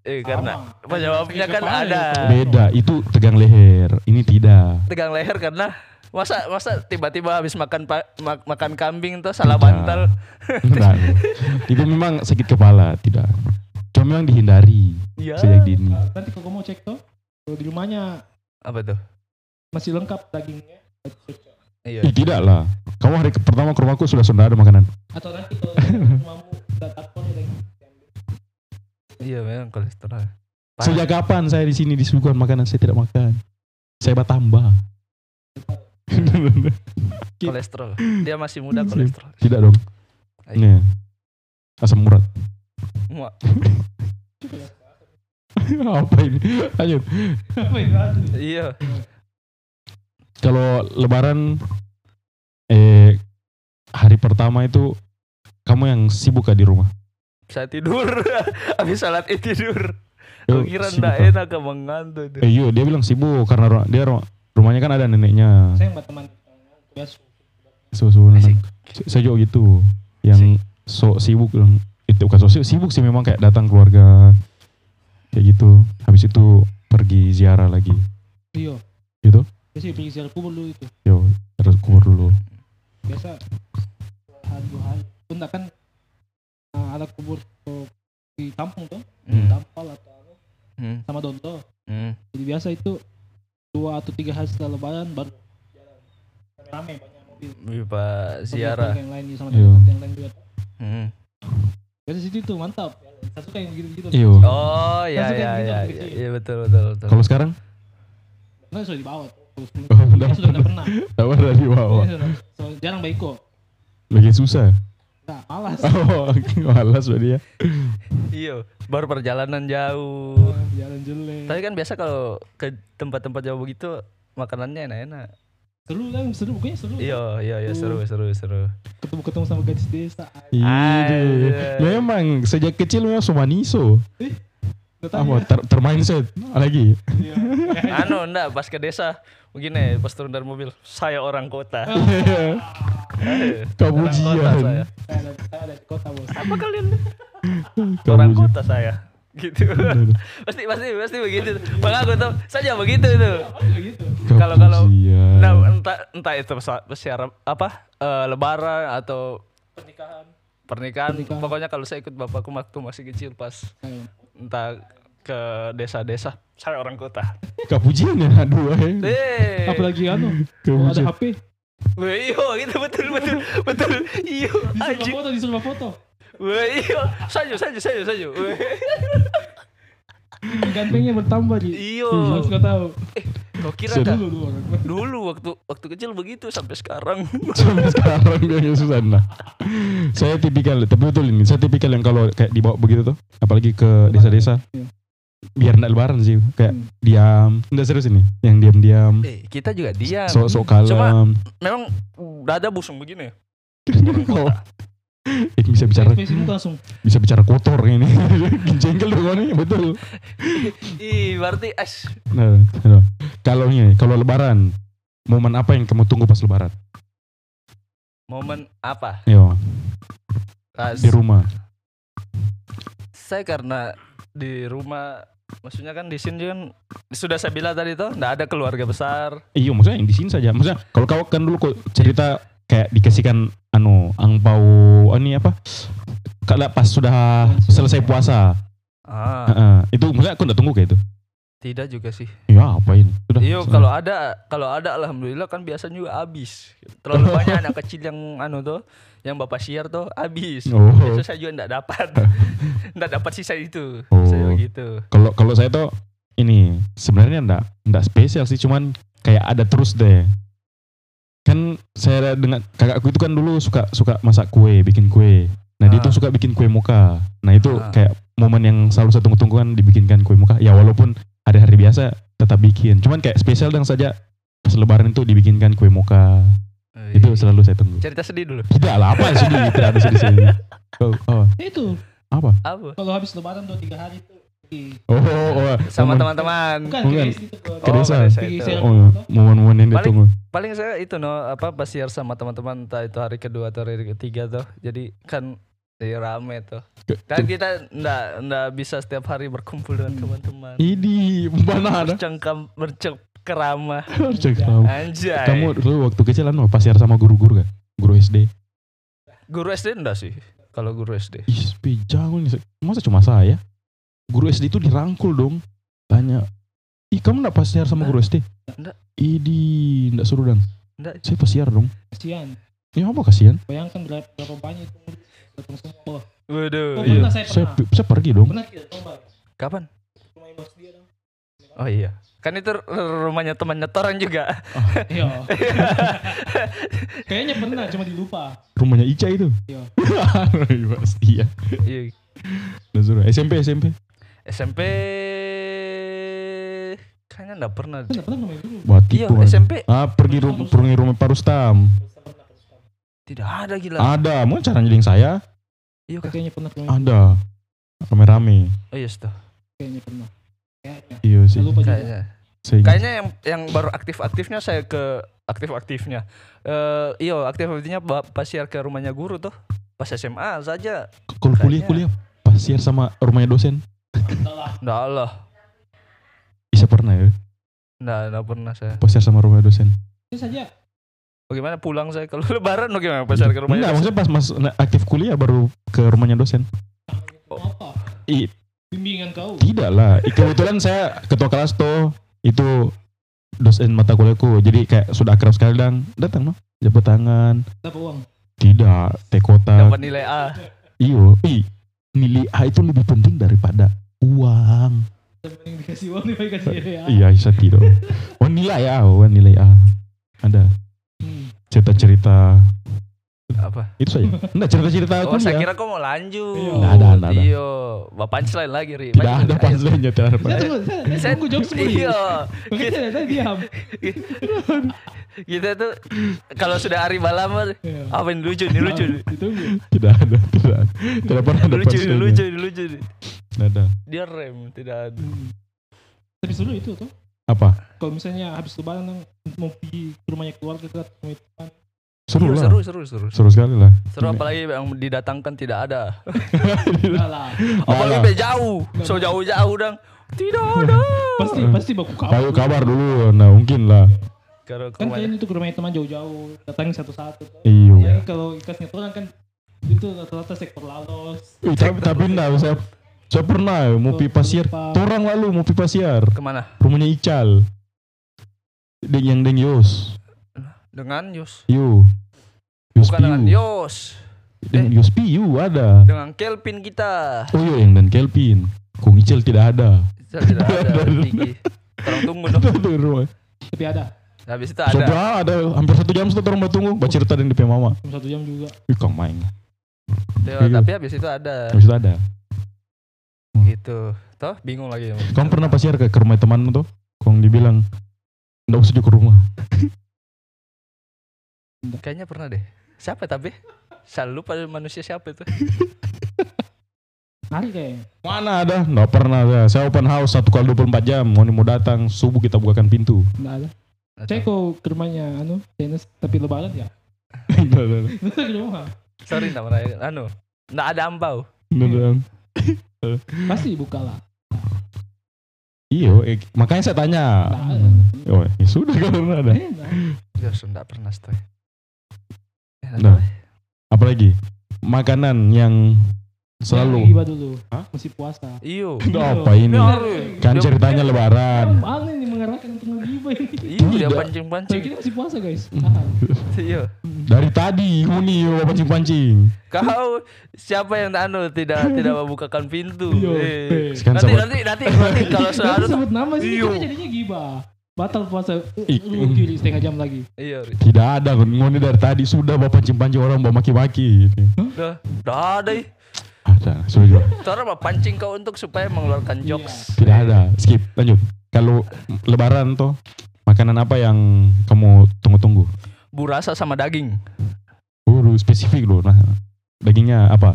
S1: eh karena
S3: Apa? Sakit
S1: kan
S3: kepala
S1: ada.
S3: itu.
S2: Beda, itu tegang leher. Ini tidak.
S1: Tegang leher karena masa masa tiba-tiba habis makan pa- mak- makan kambing tuh salah
S2: Tidak.
S1: bantal.
S2: Tidak. itu memang sakit kepala, tidak. Cuma memang dihindari
S1: Iya.
S2: sejak dini.
S3: Nanti kalau mau cek tuh. Kalau di rumahnya
S1: Apa tuh?
S3: masih lengkap dagingnya.
S1: Iya.
S2: Ih, tidak lah. Kamu hari ke- pertama ke rumahku sudah sudah ada makanan.
S3: Atau nanti kalau rumahmu udah ya.
S1: Iya memang kolesterol. Parah.
S2: Sejak kapan saya di sini disuguhkan makanan saya tidak makan? Saya bertambah.
S1: kolesterol. Dia masih muda
S2: Iya.
S1: kolesterol.
S2: tidak dong.
S1: Ayo.
S2: Nih. Asam urat.
S1: Muak.
S2: Apa ini? Lanjut.
S3: Apa.
S1: Iya.
S2: Kalau lebaran eh hari pertama itu kamu yang sibuk gak di rumah?
S1: Saya tidur. habis salat id tidur. Gue kira ndak enak ke mengantuk itu.
S2: Eh iya, dia bilang sibuk karena dia ru- rumahnya kan ada neneknya.
S3: Saya buat teman biasa.
S2: Susu. Saya juga gitu. Yang sok sibuk bilang itu bukan sok sibuk, sibuk sih memang kayak datang keluarga kayak gitu. Habis itu pergi ziarah lagi.
S3: Iya.
S2: Gitu.
S3: Biasa pergi ziarah kubur dulu itu.
S2: Yo, harus kubur dulu.
S3: Biasa hari dua hari. Enggak kan uh, ada kubur tuh di kampung tuh.
S1: Hmm.
S3: Tampal atau apa,
S1: Hmm.
S3: sama Donto.
S1: Hmm.
S3: Jadi biasa itu dua atau tiga hari setelah lebaran baru jalan. Rame banyak mobil.
S1: Iya, Pak ziarah.
S3: Yang lain sama
S2: Iya.
S3: yang lain juga.
S1: Hmm.
S3: Biasa situ tuh mantap. Saya suka yang gitu-gitu.
S2: Iyo.
S1: Oh ya
S3: Masuk
S1: ya
S3: kan gitu,
S1: ya,
S3: kecil.
S1: ya, iya betul betul betul.
S2: Kalau sekarang?
S3: Nah, sudah dibawa tuh.
S2: Oh,
S3: dia sudah tidak pernah.
S2: Tahu dari.
S3: Dia sudah- so, jarang baik kok.
S2: Lagi susah.
S3: Nah, malas.
S2: Oh, malas berarti ya.
S1: Iya, baru perjalanan jauh.
S3: Oh, Jalan jelek.
S1: Tapi kan biasa kalau ke tempat-tempat jauh begitu makanannya enak-enak.
S3: Seru kan, seru pokoknya seru.
S1: Iya, iya, iya seru, seru, seru.
S3: Ketemu-ketemu sama gadis desa.
S2: Iya. Memang sejak kecil memang somaniso. Apa
S3: ya.
S2: ter, termindset lagi.
S3: Iya.
S1: anu enggak pas ke desa begini pas turun dari mobil saya orang kota.
S2: Kamu
S1: orang kota
S2: jian.
S1: saya
S3: Saya ada, saya. Ada di kota bos.
S1: apa kalian orang kota saya. Gitu. Pasti pasti pasti begitu. Bang aku tuh saja begitu itu. Kalau kalau nah, entah entah itu siaran apa eh, lebaran atau
S3: Pernikahan.
S1: pernikahan,
S3: Pernikahan.
S1: pokoknya kalau saya ikut bapakku waktu masih kecil pas
S3: Ayo.
S1: entah ke desa-desa saya orang kota
S2: Kapujian ya dua ya.
S1: eh
S3: Apalagi anu, kalau ada. HP,
S1: Wah, iya gitu betul betul betul iya
S3: disuruh
S1: anjing
S3: foto, disuruh foto.
S1: Wah, iya saja saja saja saja
S3: Gantengnya bertambah di.
S1: iya
S3: Harus nggak tahu.
S1: kau kira kan
S3: Dulu dulu
S1: dulu waktu waktu kecil begitu sampai sekarang
S2: Sampai sekarang dia Susana. saya tipikal, tapi betul ini. Saya tipikal yang kalau kayak dibawa begitu tuh, apalagi ke desa-desa,
S3: Iya.
S2: Biar enggak lebaran sih. Kayak
S3: Hmm.
S2: diam, enggak serius ini. Yang diam-diam,
S1: eh kita juga dia
S2: sok-sok
S1: Cuma-
S2: kalem.
S1: memang dada busung begini
S2: Oh, eh, bisa bicara
S3: langsung.
S2: bisa bicara kotor ini. Jengkel dong nih, betul.
S1: ih berarti as
S2: Nah, nah. kalau ini, kalau lebaran, momen apa yang kamu tunggu pas lebaran?
S1: momen apa
S2: Yo,
S1: As,
S2: di rumah.
S1: saya karena di rumah maksudnya kan di sini kan sudah saya bilang tadi tuh nggak ada keluarga besar
S2: Iya, maksudnya yang di sini saja. Maksudnya kalau kau kan dulu kok cerita kayak dikasihkan anu angpau ini apa? Kalau pas sudah selesai puasa.
S1: ah
S2: Heeh. itu maksudnya aku enggak tunggu kayak itu.
S1: Tidak juga sih
S2: Ya, apa ini? Sudah.
S1: Iya kalau ada kalau ada alhamdulillah kan biasanya juga habis. Terlalu banyak anak kecil yang anu tuh yang bapak siar tuh habis.
S2: Oh.
S1: Itu saya juga enggak dapat. Enggak dapat sisa itu.
S2: Oh.
S1: Saya begitu.
S2: Kalau kalau saya tuh ini sebenarnya enggak enggak spesial sih, cuman kayak ada terus deh. Kan saya dengan kakakku itu kan dulu suka suka masak kue, bikin kue. Nah, dia
S1: Ah.
S2: tuh suka bikin kue muka. Nah, itu
S1: Ah.
S2: kayak momen yang selalu saya tunggu-tunggu kan dibikinkan kue muka. Ya walaupun hari-hari biasa tetap bikin. Cuman kayak spesial dan saja pas lebaran itu dibikinkan kue muka. Itu selalu saya tunggu.
S1: cerita sedih dulu.
S2: Tidak lah, apa sedih? Tidak ada sedih-sedih. Oh, oh,
S3: Itu
S2: apa?
S1: Apa?
S3: kalau habis lebaran tuh tiga hari pergi.
S2: Oh, oh, oh,
S1: Sama teman-teman.
S3: Bukan,
S2: Bukan.
S3: ke itu Ke
S2: desa.
S1: itu.
S2: Oh,
S3: foto.
S2: momen-momen yang
S1: Paling-
S2: ditunggu.
S1: Paling saya itu no apa pas siar sama teman-teman entah itu hari kedua atau hari ketiga tuh. Jadi kan jadi rame tuh. Kan kita enggak enggak bisa setiap hari berkumpul dengan teman-teman.
S2: Ini mana ada?
S1: Bercengkam bercengkerama.
S2: Cek kamu.
S1: Anjay.
S2: Kamu dulu waktu kecil anu pasiar sama guru-guru kan? Guru SD.
S1: Guru SD enggak sih? Kalau guru SD.
S2: Ih, nih. Masa cuma saya? Guru SD itu dirangkul dong. Tanya. Ih, kamu enggak pasiar sama guru SD?
S1: Enggak.
S2: Idi, enggak suruh dan.
S1: Enggak.
S2: Saya pasiar dong.
S3: Kasihan.
S2: Ya apa kasihan?
S3: Bayangkan berapa, berapa banyak itu datang semua.
S1: Waduh.
S3: Oh,
S1: iya.
S3: pernah saya
S2: saya,
S3: pernah.
S2: saya pergi dong.
S3: Pernah kita coba
S1: Kapan?
S3: rumah imas dia dong.
S1: Oh iya. Kan itu rumahnya teman nyetoran juga.
S3: Iya. Kayaknya pernah cuma dilupa.
S2: Rumahnya Ica itu.
S3: Iya.
S2: Iya, Pasti ya.
S1: Iya.
S2: Suruh. SMP, SMP.
S1: SMP kayaknya enggak pernah.
S3: Kan nggak pernah rumah dulu.
S2: Buat
S1: Iya,
S2: itu.
S1: SMP
S2: Ah, pergi rum pergi rumah Parustam.
S1: Tidak ada gila.
S2: Ada, mau cara nyeding saya?
S1: Iya?
S3: Kayaknya pernah rumah dulu.
S2: Ada. Rame-rame.
S1: Oh iya tuh.
S3: Kayaknya pernah. Kayaknya.
S2: Iya sih.
S3: Lupa juga.
S1: Kayaknya.
S2: Ingat.
S1: Kayaknya yang yang baru aktif-aktifnya saya ke aktif-aktifnya. Eh iya, aktif-aktifnya pas siar ke rumahnya guru tuh. Pas SMA saja.
S2: Kalau kuliah
S1: Kayaknya.
S2: kuliah pasiar sama rumahnya dosen.
S3: Enggak lah.
S2: Bisa pernah ya
S1: Enggak, enggak pernah saya.
S2: pasiar sama rumah dosen.
S3: Itu saja.
S1: Bagaimana pulang saya kalau lebaran bagaimana pas siar ke rumahnya?
S2: Enggak, maksudnya pas mas aktif kuliah baru ke rumahnya dosen.
S3: Apa?
S2: I,
S3: Bimbingan kau.
S2: tidak lah. I- Kebetulan saya ketua kelas tuh itu dosen mata kuliahku. Jadi kayak sudah akrab sekali dan datang no. Jabat tangan.
S3: Dapat uang.
S2: Tidak, teh kotak.
S1: Dapat nilai A.
S2: Iyo, ih, nilai A itu lebih penting daripada uang.
S3: Yang dikasih uang dikasih ya.
S2: Iya, saya tidak. Oh nilai A, oh nilai A. Ada. Cerita-cerita
S1: Apa?
S2: Itu saja. Enggak cerita-cerita
S1: Oh, saya kira kau mau lanjut.
S3: Iya.
S2: Nggak ada, nggak ada.
S1: Iyo, bapak punchline lagi, Ri.
S2: Tidak ada
S1: ayo.
S2: punchline-nya, tidak ada
S3: Saya
S2: punchline.
S3: tunggu, saya, jokes dulu.
S1: Iya.
S3: Makanya saya saya diam.
S1: Kita tuh kalau sudah hari malam
S3: Iya.
S1: apa ini lucu nih lucu.
S3: Ditunggu.
S2: Tidak ada, tidak ada. Tidak pernah ada
S1: Lucu lucu lucu.
S2: Tidak ada.
S1: Dia rem, tidak ada.
S3: Tapi seru itu tuh.
S2: Apa?
S3: Kalau misalnya habis lebaran nang mau pergi ke rumahnya keluarga ke teman.
S2: Seru
S1: Iya,
S2: lah.
S1: seru, seru, seru.
S2: Seru sekali lah.
S1: Seru apalagi yang didatangkan tidak ada. Apalagi be jauh, so jauh-jauh dang. Tidak ada.
S3: Pasti pasti baku kabar.
S2: Ayo kabar dulu. Nah, mungkin lah.
S1: Kalau
S3: Kan kalian itu ke rumahnya teman jauh-jauh, datangin satu-satu.
S2: Iyo.
S3: Ya, kalau ikasnya orang kan itu rata-rata sektor lalos.
S2: Tapi tapi enggak saya saya pernah mau pi pasiar. Torang lalu mau pi pasiar.
S1: Ke mana?
S2: Rumahnya Ical. Deng yang deng Yos.
S1: Dengan Yos.
S2: Yo. Yos
S1: Bukan dengan. Yos.
S2: Dengan Yos Piu ada.
S1: Dengan Kelvin kita.
S2: Oh iya yang dan Kelvin. Kung Ical tidak ada.
S1: Saya tidak ada. Tolong tunggu dong.
S3: Tapi ada.
S1: Habis itu
S2: Sudah
S1: ada.
S2: ada hampir satu jam setelah orang tunggu. Baca cerita dan di mama.
S3: Satu jam juga.
S2: Ih main.
S1: Tuh, tapi habis itu ada.
S2: Habis itu ada.
S1: Gitu. Toh bingung lagi.
S2: Kamu pernah pasiar ke, ke rumah temanmu tuh? Kong dibilang Nggak usah juga ke rumah.
S1: Kayaknya pernah deh. Siapa tapi? Saya lupa manusia siapa itu.
S3: Hari kayaknya.
S2: Mana ada? Nggak pernah saya. Saya open house satu kali 24 jam. Mau mau datang subuh kita bukakan pintu.
S3: Enggak ada. Saya kok ke rumahnya anu tenis tapi lebaran ya.
S2: Nggak ada.
S3: Itu ke rumah.
S1: Sorry enggak pernah. Anu. Enggak ada ambau.
S2: Nggak ada.
S3: Pasti buka lah.
S2: Iya, eh, makanya saya tanya.
S3: Ada.
S2: Oh, ya sudah kalau nggak ada.
S3: Eh, enggak.
S1: Ya sudah pernah stay. Ya,
S2: Nah.
S1: nah.
S2: Apalagi makanan yang selalu.
S3: Giba dulu.
S2: Hah?
S3: Masih puasa.
S1: Iyo.
S3: Iya.
S2: apa ini?
S1: Iya.
S2: Kan ceritanya lebaran.
S3: Ini mengarahkan untuk ngegibah ini.
S2: Tidak.
S1: pancing-pancing.
S3: Kira masih puasa guys.
S2: Hmm.
S3: Tahan.
S1: Iya.
S2: Dari tadi Uni yo pancing-pancing.
S1: Kau siapa yang anu tidak tidak membukakan pintu?
S3: Iya.
S1: Eh. Nanti, nanti nanti nanti kalau sudah
S3: Nanti
S1: anu
S3: sebut nama sih kita jadinya gibah. Batal puasa. Lu kiri setengah jam lagi.
S1: Iya.
S2: Tidak ada ngoni dari tadi sudah bapak pancing-pancing orang bawa maki-maki.
S1: Udah, udah ada.
S2: Ada, sudah
S1: apa pancing kau untuk supaya mengeluarkan jokes.
S2: Tidak ada. Skip, lanjut. Kalau lebaran tuh makanan apa yang kamu tunggu-tunggu?
S1: Burasa sama daging.
S2: Buru spesifik loh. Nah, dagingnya apa?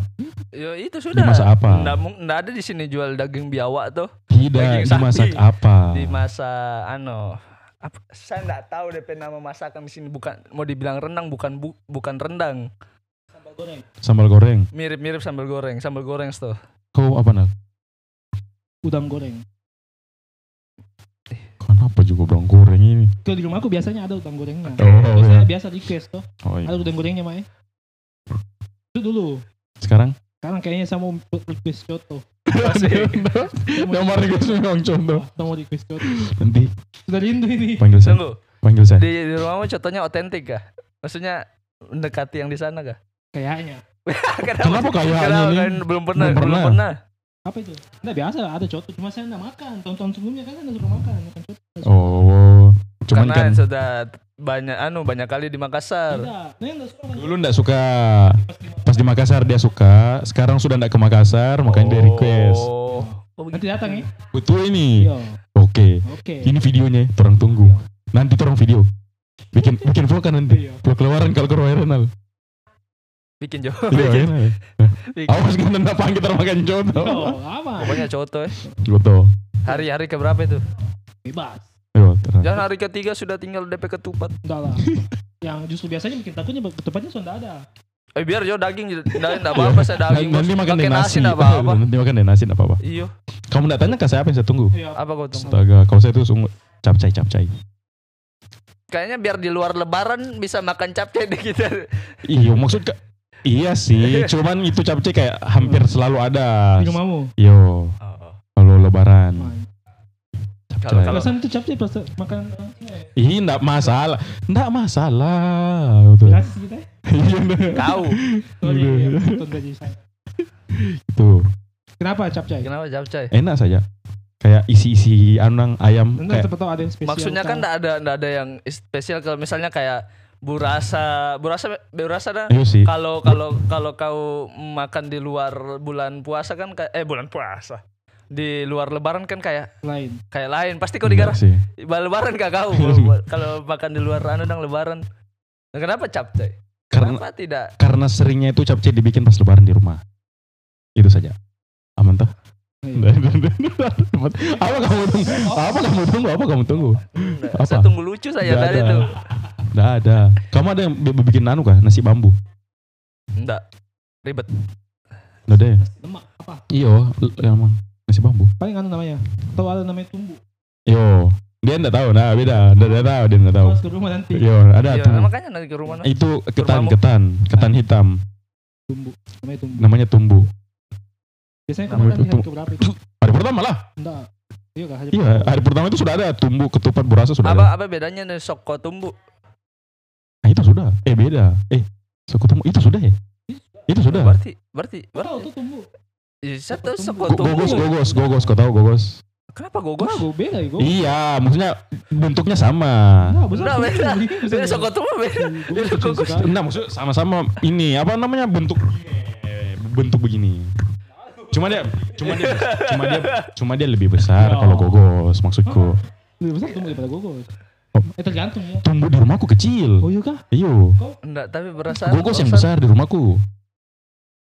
S1: Ya itu sudah.
S2: Dimasak apa?
S1: Nggak, ada di sini jual daging biawak tuh.
S2: Tidak,
S1: Daging
S2: dimasak
S1: sapi.
S2: apa?
S1: Dimasak ano. Apa, saya nggak tahu DP nama masakan di sini bukan mau dibilang rendang bukan bu, bukan rendang.
S3: Sambal goreng.
S2: Sambal goreng.
S1: Mirip-mirip sambal goreng, sambal goreng tuh.
S2: Kau apa nak?
S3: Udang goreng.
S2: Kenapa juga udang goreng ini?
S3: Kalau di rumah aku biasanya ada udang gorengnya.
S2: Oh,
S3: biasanya
S2: ya.
S3: biasa request tuh.
S2: Oh, iya.
S3: Ada udang gorengnya Mae. Itu dulu.
S2: Sekarang?
S3: Sekarang kayaknya saya mau request coto.
S2: Nomor request memang contoh.
S3: Saya mau request coto.
S2: Nanti
S3: Sudah rindu ini.
S2: panggil saya.
S1: Tunggu,
S2: Panggil saya.
S1: di, di rumahmu contohnya otentik kah? Maksudnya mendekati yang di sana kah?
S3: Kayaknya.
S2: Kenapa kayaknya
S1: Kenapa
S2: ini?
S1: kan belum pernah,
S2: Belum
S1: belum
S2: pernah.
S3: Apa itu? Enggak biasa ada coto. Cuma saya enggak makan. Tahun-tahun sebelumnya kan saya suruh makan. Makan coto.
S2: Oh, cuman
S1: Karena
S2: kan
S1: sudah banyak anu banyak kali di Makassar.
S3: Tidak. Nah, enggak suka.
S2: dulu ndak suka.
S3: Pas di
S2: Makassar dia suka, sekarang sudah ndak ke Makassar, makanya dia request.
S1: Oh. Oh,
S3: Nanti datang ya.
S2: Betul ini.
S3: Iya.
S2: Oke.
S3: Oke.
S2: Ini videonya, orang tunggu. Nanti orang video. Bikin bikin vlog kan nanti.
S3: Iya.
S2: Vlog keluaran kalau ke viral.
S1: Bikin jo.
S2: Iya,
S1: bikin,
S2: enak.
S1: bikin.
S2: Awas kan ndak panggil kita makan jodoh.
S3: Oh, apa?
S1: Pokoknya coto ya.
S2: Betul.
S1: Hari-hari ke berapa itu?
S3: Bebas.
S2: Terang.
S1: Jangan hari ketiga sudah tinggal DP ketupat.
S3: Enggak lah. Yang justru biasanya bikin takutnya tempatnya sudah ada.
S1: Eh biar jo daging enggak enggak apa-apa saya daging.
S2: Nanti makan
S1: Pakai
S2: deh nasi.
S1: enggak apa-apa.
S2: Nanti makan deh nasi enggak apa-apa.
S1: Iyo.
S2: Kamu enggak tanya ke saya apa yang saya tunggu?
S3: Iya.
S1: Apa kau tunggu?
S2: Astaga, kalau saya tuh sungguh capcay capcay.
S1: Kayaknya biar di luar lebaran bisa makan capcay deh kita.
S2: Iya, maksud Iya sih, cuman itu capcay kayak hampir selalu ada.
S3: Di rumahmu.
S2: Yo, kalau lebaran.
S1: Kalau kalau
S3: Alasan itu capcay pas makan orang Cina ya?
S2: Ih, enggak masalah. Enggak masalah. Betul.
S3: Gratis kita ya.
S2: Iya,
S1: kau
S3: Sorry,
S2: Iya.
S3: ya, saya.
S2: Tuh,
S3: Kenapa capcay?
S1: kenapa capcay?
S2: enak saja. Kayak isi-isi anang ayam
S3: Enggak
S2: kayak
S3: tahu ada yang spesial.
S1: Maksudnya kan enggak ada enggak ada yang spesial kalau misalnya kayak burasa, burasa, burasa dah.
S2: Iya sih.
S1: Kalau kalau kalau kau makan di luar bulan puasa kan kayak eh bulan puasa. Di luar lebaran kan kayak
S3: Lain.
S1: kayak lain. Pasti kau digarah.
S2: sih.
S1: Lebaran gak kau kalau- kalau makan di luar anu dang lebaran. Nah, kenapa capcay?
S2: Karena
S1: Kenapa tidak?
S2: karena seringnya itu capcay dibikin pas lebaran di rumah. Itu saja. Aman toh?
S3: Iya.
S2: apa kamu tunggu? Apa kamu tunggu? Apa kamu tunggu?
S1: Enggak,
S2: Apa?
S1: Saya tunggu lucu saya
S2: Nggak
S1: tadi tuh.
S2: Nggak ada. Kamu ada yang bi- bikin anu kah? Nasi bambu?
S1: Enggak. Ribet.
S2: Nggak ada ya?
S3: Lemak apa?
S2: Iyo, l- emang nasi bambu.
S3: Paling anu namanya. Tahu ada namanya tumbuh.
S2: Yo, dia enggak tahu. Nah, beda. Dia enggak tahu, dia enggak tahu.
S3: Harus ke rumah nanti.
S2: Yo, ada
S1: Iya,
S2: tuh.
S1: makanya nanti ke rumah. nah.
S2: Itu ketan,
S1: Kurmamu.
S2: ketan, ketan hitam.
S3: Tumbuh. Namanya tumbuh.
S2: Namanya tumbu.
S3: Biasanya
S2: Namanya
S3: kamu kan hari keberapa itu?
S2: Hari pertama lah.
S3: Enggak. Iya
S2: Iya,
S3: pertama.
S2: hari pertama itu sudah ada tumbu, ketupat, burasa sudah
S1: Apa
S2: ada.
S1: apa bedanya nih soko tumbuh?
S2: Nah, sudah. Eh, beda. Eh, suku tumbu itu sudah ya? Itu sudah.
S1: Berarti berarti berarti.
S3: tuh tumbuh.
S1: Saya tahu
S3: Tumbuh.
S1: soko
S2: Go-
S1: tumbuh.
S2: Gogos, gogos, gogos. Kau tahu gogos?
S1: Kenapa gogos?
S3: Gue beda ya gue.
S2: Iya, maksudnya bentuknya sama.
S3: Enggak
S1: beda. Beda tumbuh beda. Beda gogos.
S2: Enggak, maksudnya sama-sama ini apa namanya bentuk bentuk begini. Cuma dia cuma dia cuma dia cuma dia lebih besar
S3: Oh.
S2: kalau gogos maksudku.
S3: Lebih besar tumbuh daripada gogos.
S2: Oh.
S3: Eh tergantung ya.
S2: Tumbuh di rumahku kecil.
S3: Oh iya kah?
S2: Iyo.
S1: Enggak, tapi berasa
S2: Gogos yang besar di rumahku.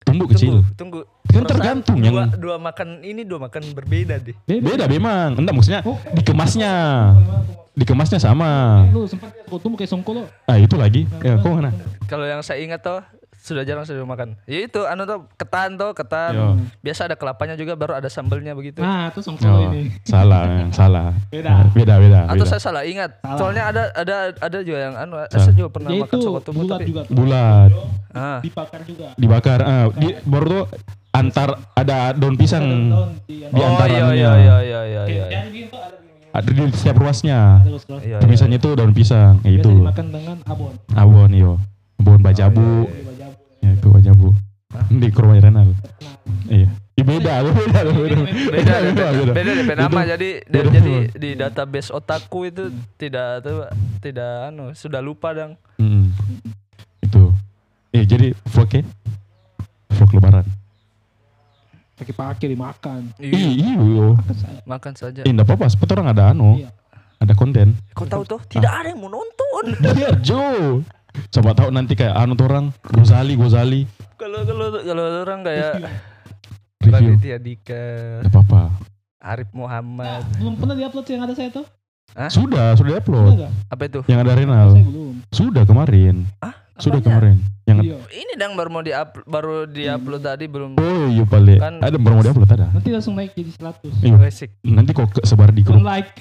S2: Tumbuh kecil.
S1: Tunggu, tunggu.
S2: Kan tergantung
S1: dua,
S2: yang
S1: dua makan ini dua makan berbeda deh.
S2: beda memang. Enggak maksudnya
S3: Oh.
S2: dikemasnya. Dikemasnya sama.
S3: Lu sempat kau tumbuh kayak songkolo.
S2: Ah, itu lagi. Ya, kok mana?
S1: Kalau yang saya ingat tuh sudah jarang saya makan. Ya itu anu tuh ketan tuh ketan.
S2: Yo.
S1: Biasa ada kelapanya juga baru ada sambelnya begitu.
S3: Nah, itu
S2: Oh,
S3: ini.
S2: salah, salah.
S3: Beda.
S2: Beda, beda.
S1: Atau
S2: beda.
S1: saya salah ingat.
S3: Salah.
S1: Soalnya ada ada ada juga yang anu
S2: Salah.
S1: saya juga pernah
S3: Ya
S1: makan
S3: itu
S1: soko tumbuh
S3: bulat
S1: tapi
S3: juga. tuh.
S2: Bulat.
S1: ah
S3: Dibakar juga.
S2: dibakar ah, di, baru tuh antar ada daun pisang
S3: Daun-daun di
S2: Di
S1: oh
S2: antara
S1: iya
S2: anunya.
S1: iya iya iya iya iya.
S3: Di itu ada di
S2: ada setiap ruasnya
S3: terus terus.
S1: Iya,
S2: tulisannya itu daun pisang ya itu
S3: dimakan dengan abon.
S2: abon yo abon bajabu
S3: Di bajabu.
S2: Ya itu bajabu
S1: Hah?
S2: di kurma renal. Iya. Beda beda beda. beda
S1: beda deh, beda, beda deh nama jadi
S2: beda.
S1: jadi di database otakku itu tidak tuh tidak anu sudah lupa dong
S2: Mm-mm. itu. Eh jadi vlog vlog lebaran.
S3: Pakai-pakai dimakan.
S2: iya. Iya
S3: Makan
S1: saja.
S2: Eh enggak apa-apa sepet orang ada anu
S3: Iya.
S2: ada konten.
S1: Kau tahu tuh? Tidak ada yang mau nonton.
S2: Iya Jo coba tahu nanti kayak anu tuh orang Gozali Gozali.
S1: Kalau kalau kalau orang kayak
S2: review.
S1: Raditya Dika
S2: enggak apa-apa.
S1: Arif Muhammad.
S3: Belum pernah diupload yang ada saya tuh.
S2: sudah sudah
S3: Pernah
S2: upload
S3: enggak?
S1: apa itu?
S2: Yang ada Renal sudah kemarin.
S1: Ah
S2: sudah kemarin. Yang
S3: Iya.
S1: ini dang baru mau di baru di upload tadi belum.
S2: Oh iya paling
S1: Kan-
S2: ada baru mau diupload ada.
S3: Nanti langsung naik jadi 100.
S2: iya.
S1: Basic
S2: nanti kok sebar di grup.
S3: like.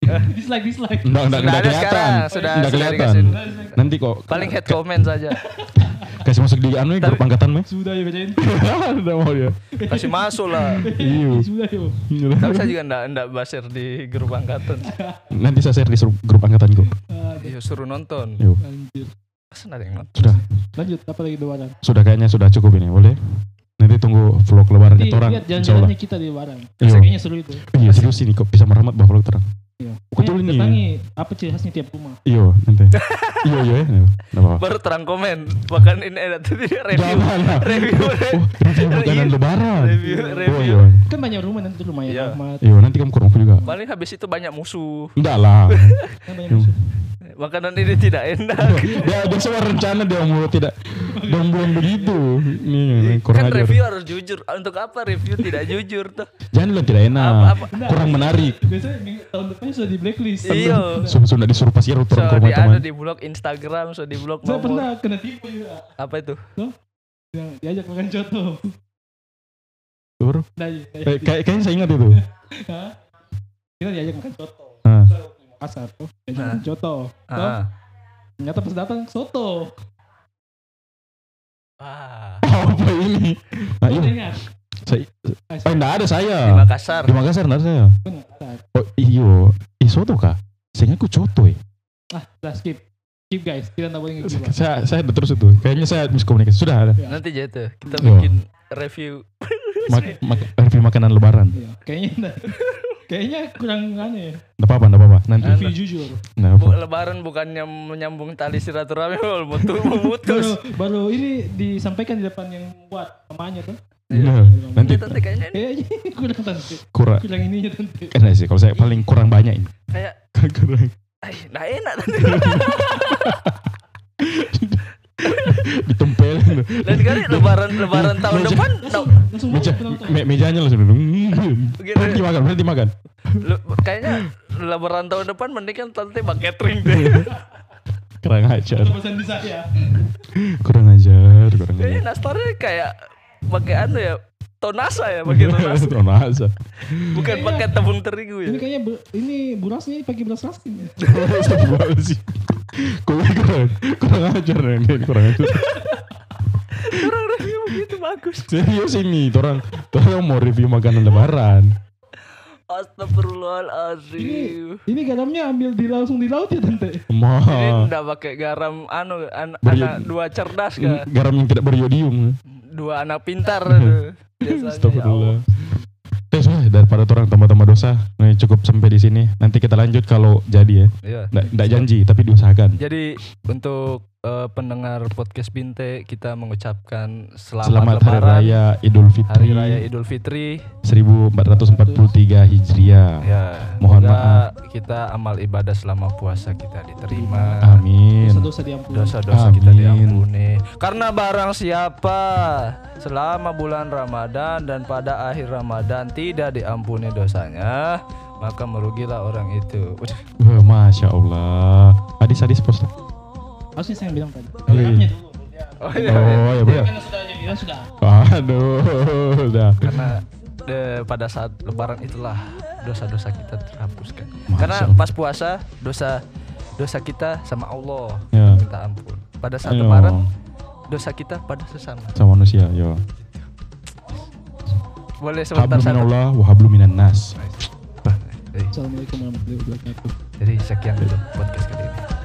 S3: dislike dislike.
S2: enggak enggak
S1: sudah
S2: enggak kelihatan.
S1: sudah
S2: enggak
S1: sudah
S2: kelihatan. nanti kok.
S1: Paling head comment saja
S2: kasih masuk di anu ya, grup angkatan meh
S3: Sudah ya bacain.
S2: udah mau dia.
S1: Kasih masuk lah.
S2: Iya.
S3: Sudah yo.
S1: tapi saya juga enggak enggak baser di grup angkatan.
S2: Nanti saya share di grup angkatan kok.
S1: Iya suruh nonton.
S3: Anjir.
S1: yang nonton?
S2: Sudah.
S3: Lanjut apa lagi lebaran?
S2: sudah kayaknya sudah cukup ini boleh? Nanti tunggu vlog lebaran itu orang
S3: lihat jalan-jalannya kita di lebaran. Kayaknya seru itu.
S2: iya serius ini kok bisa merahmat bawa vlog terang
S3: Iya. Pokoknya
S2: ini.
S3: datangi apa ciri khasnya tiap rumah.
S2: iyo nanti iyo iyo ya Nggak apa-apa
S1: baru terang komen bahkan ini ada tadi review
S2: Jangan
S1: review
S2: Oh, review makanan
S1: Iya.
S2: lebaran.
S1: Review,
S2: Oh
S1: review.
S2: iya.
S3: Kan banyak rumah nanti lumayan
S1: Iya.
S2: Iya, nanti kamu rumahku juga.
S1: paling habis itu banyak musuh
S2: Enggak lah.
S3: Kan banyak
S2: Iya.
S3: musuh.
S1: Makanan ini tidak enak
S2: dia dia semua rencana dia mau tidak dan belum begitu. Nih, kurang
S1: kan
S2: ajar.
S1: review harus jujur untuk apa review tidak jujur tuh
S2: Jangan bilang tidak enak.
S1: Apa- apa-
S2: Kurang menarik.
S3: Biasanya minggu- tahun depannya sudah di blacklist.
S1: iya
S2: Sudah sudah disuruh pasir
S1: so
S2: turun ke
S1: di
S2: rumah
S1: ada
S2: teman.
S1: di blog Instagram so di blog
S3: Saya pernah kena tipu juga.
S1: apa itu
S3: Yang diajak makan coto.
S2: Tur.
S3: Nah, iya,
S2: Eh, kayak kayaknya saya ingat itu.
S3: Hah? Kita diajak makan coto. Makassar tuh.
S1: Ah.
S3: makan coto. Tuh,
S1: ah
S3: Ternyata pas datang soto.
S1: Wah,
S2: Apa ini? Nah,
S3: Kau
S2: iya. Saya, eh, enggak ada saya.
S1: di Makassar
S2: Di Makassar enggak ada saya. Oh, iyo. Ih, soto kah? Saya ingat ku coto ya.
S3: Ah, udah skip. Skip guys, kita nggak boleh ngegibah.
S2: Saya saya ada terus itu. Kayaknya saya miskomunikasi. Sudah ada.
S1: nanti aja tuh kita
S2: Iya.
S1: bikin review
S2: Mak, mak, review makanan lebaran.
S3: Iya, kayaknya enggak. Kayaknya kurang aneh ya.
S2: Nggak apa-apa, nggak apa-apa. Nanti.
S3: Review jujur.
S1: Bu,
S2: apa.
S1: lebaran bukannya menyambung tali silaturahmi malah
S3: Baru,
S1: memutus.
S3: baru ini disampaikan di depan yang buat namanya tuh.
S2: Nah, nanti
S1: Ini tante kayaknya ini
S3: Kayaknya kurang tante.
S2: kurang.
S3: Kurang ininya tante.
S2: Kan sih, kalau saya paling kurang banyak ini.
S1: kayak
S2: kurang.
S1: Ay, nah enak tante.
S2: Ditempelin.
S1: Dan kali lebaran lebaran tahun
S2: Meja.
S1: depan
S2: Meja, me mejanya langsung.
S1: Begitu.
S2: Berhenti makan, berhenti makan.
S1: le- kayaknya lebaran tahun depan mending kan tante pakai catering deh.
S2: Kurang ajar.
S3: Atau pesan di saya.
S2: Kurang ajar, kurang
S1: Kayaknya
S2: ajar.
S1: nastarnya kayak pakai anu ya tonasa ya pakai tonasa
S2: Tonasa.
S1: bukan pakai tepung terigu
S3: Ini
S1: ya
S3: kayaknya bu- ini burasnya pakai beras raskin ya.
S2: Kurang, kurang, kurang ajar nih, kurang ajar.
S1: orang review begitu bagus
S2: Serius ini, orang, orang mau review makanan lebaran.
S1: Astagfirullahaladzim
S3: Ini garamnya ambil di langsung di laut ya tante.
S1: Ini
S2: Mah,
S1: ndak pakai garam anu an- anak dua cerdas ke
S2: garam yang tidak beriodium.
S1: Dua anak pintar biasanya ya
S2: Astagfirullah. Eh, sudah daripada orang tambah-tambah dosa, nih cukup sampai di sini. Nanti kita lanjut kalau jadi ya.
S1: Iya.
S2: Nggak janji, tapi diusahakan.
S1: Jadi untuk eh, pendengar podcast Binte kita mengucapkan selamat,
S2: Selamat Hari Raya Idul Fitri
S1: Hari Raya Idul Fitri.
S2: 1443 Hijriah.
S1: Ya,
S2: Mohon maaf.
S1: kita amal ibadah selama puasa kita diterima.
S2: Amin.
S3: Dosa-dosa diampuni.
S1: Dosa-dosa kita
S2: Amin.
S1: diampuni. Karena barang siapa selama bulan Ramadan dan pada akhir Ramadan tidak diampuni dosanya, maka merugilah orang itu.
S2: Wah, Masya Allah. Hadis-hadis
S3: Harusnya saya yang bilang tadi.
S2: Oh, iya.
S3: Dulu.
S1: Oh
S2: Oh,
S1: iya.
S2: ya benar.
S3: Karena sudah sudah.
S2: Aduh, udah.
S1: Karena eh, pada saat lebaran itulah dosa-dosa kita terhapuskan.
S2: Masya
S1: Karena
S2: Allah.
S1: pas puasa dosa dosa kita sama Allah
S2: Ya.
S1: minta ampun. Pada saat
S2: Ayo.
S1: lebaran dosa kita pada sesama.
S2: sama manusia, yo.
S1: Boleh sebentar
S2: Hablu
S1: satu.
S2: minallah wa hablu minan nas.
S3: Assalamualaikum warahmatullahi wabarakatuh.
S1: Jadi sekian dulu podcast kita.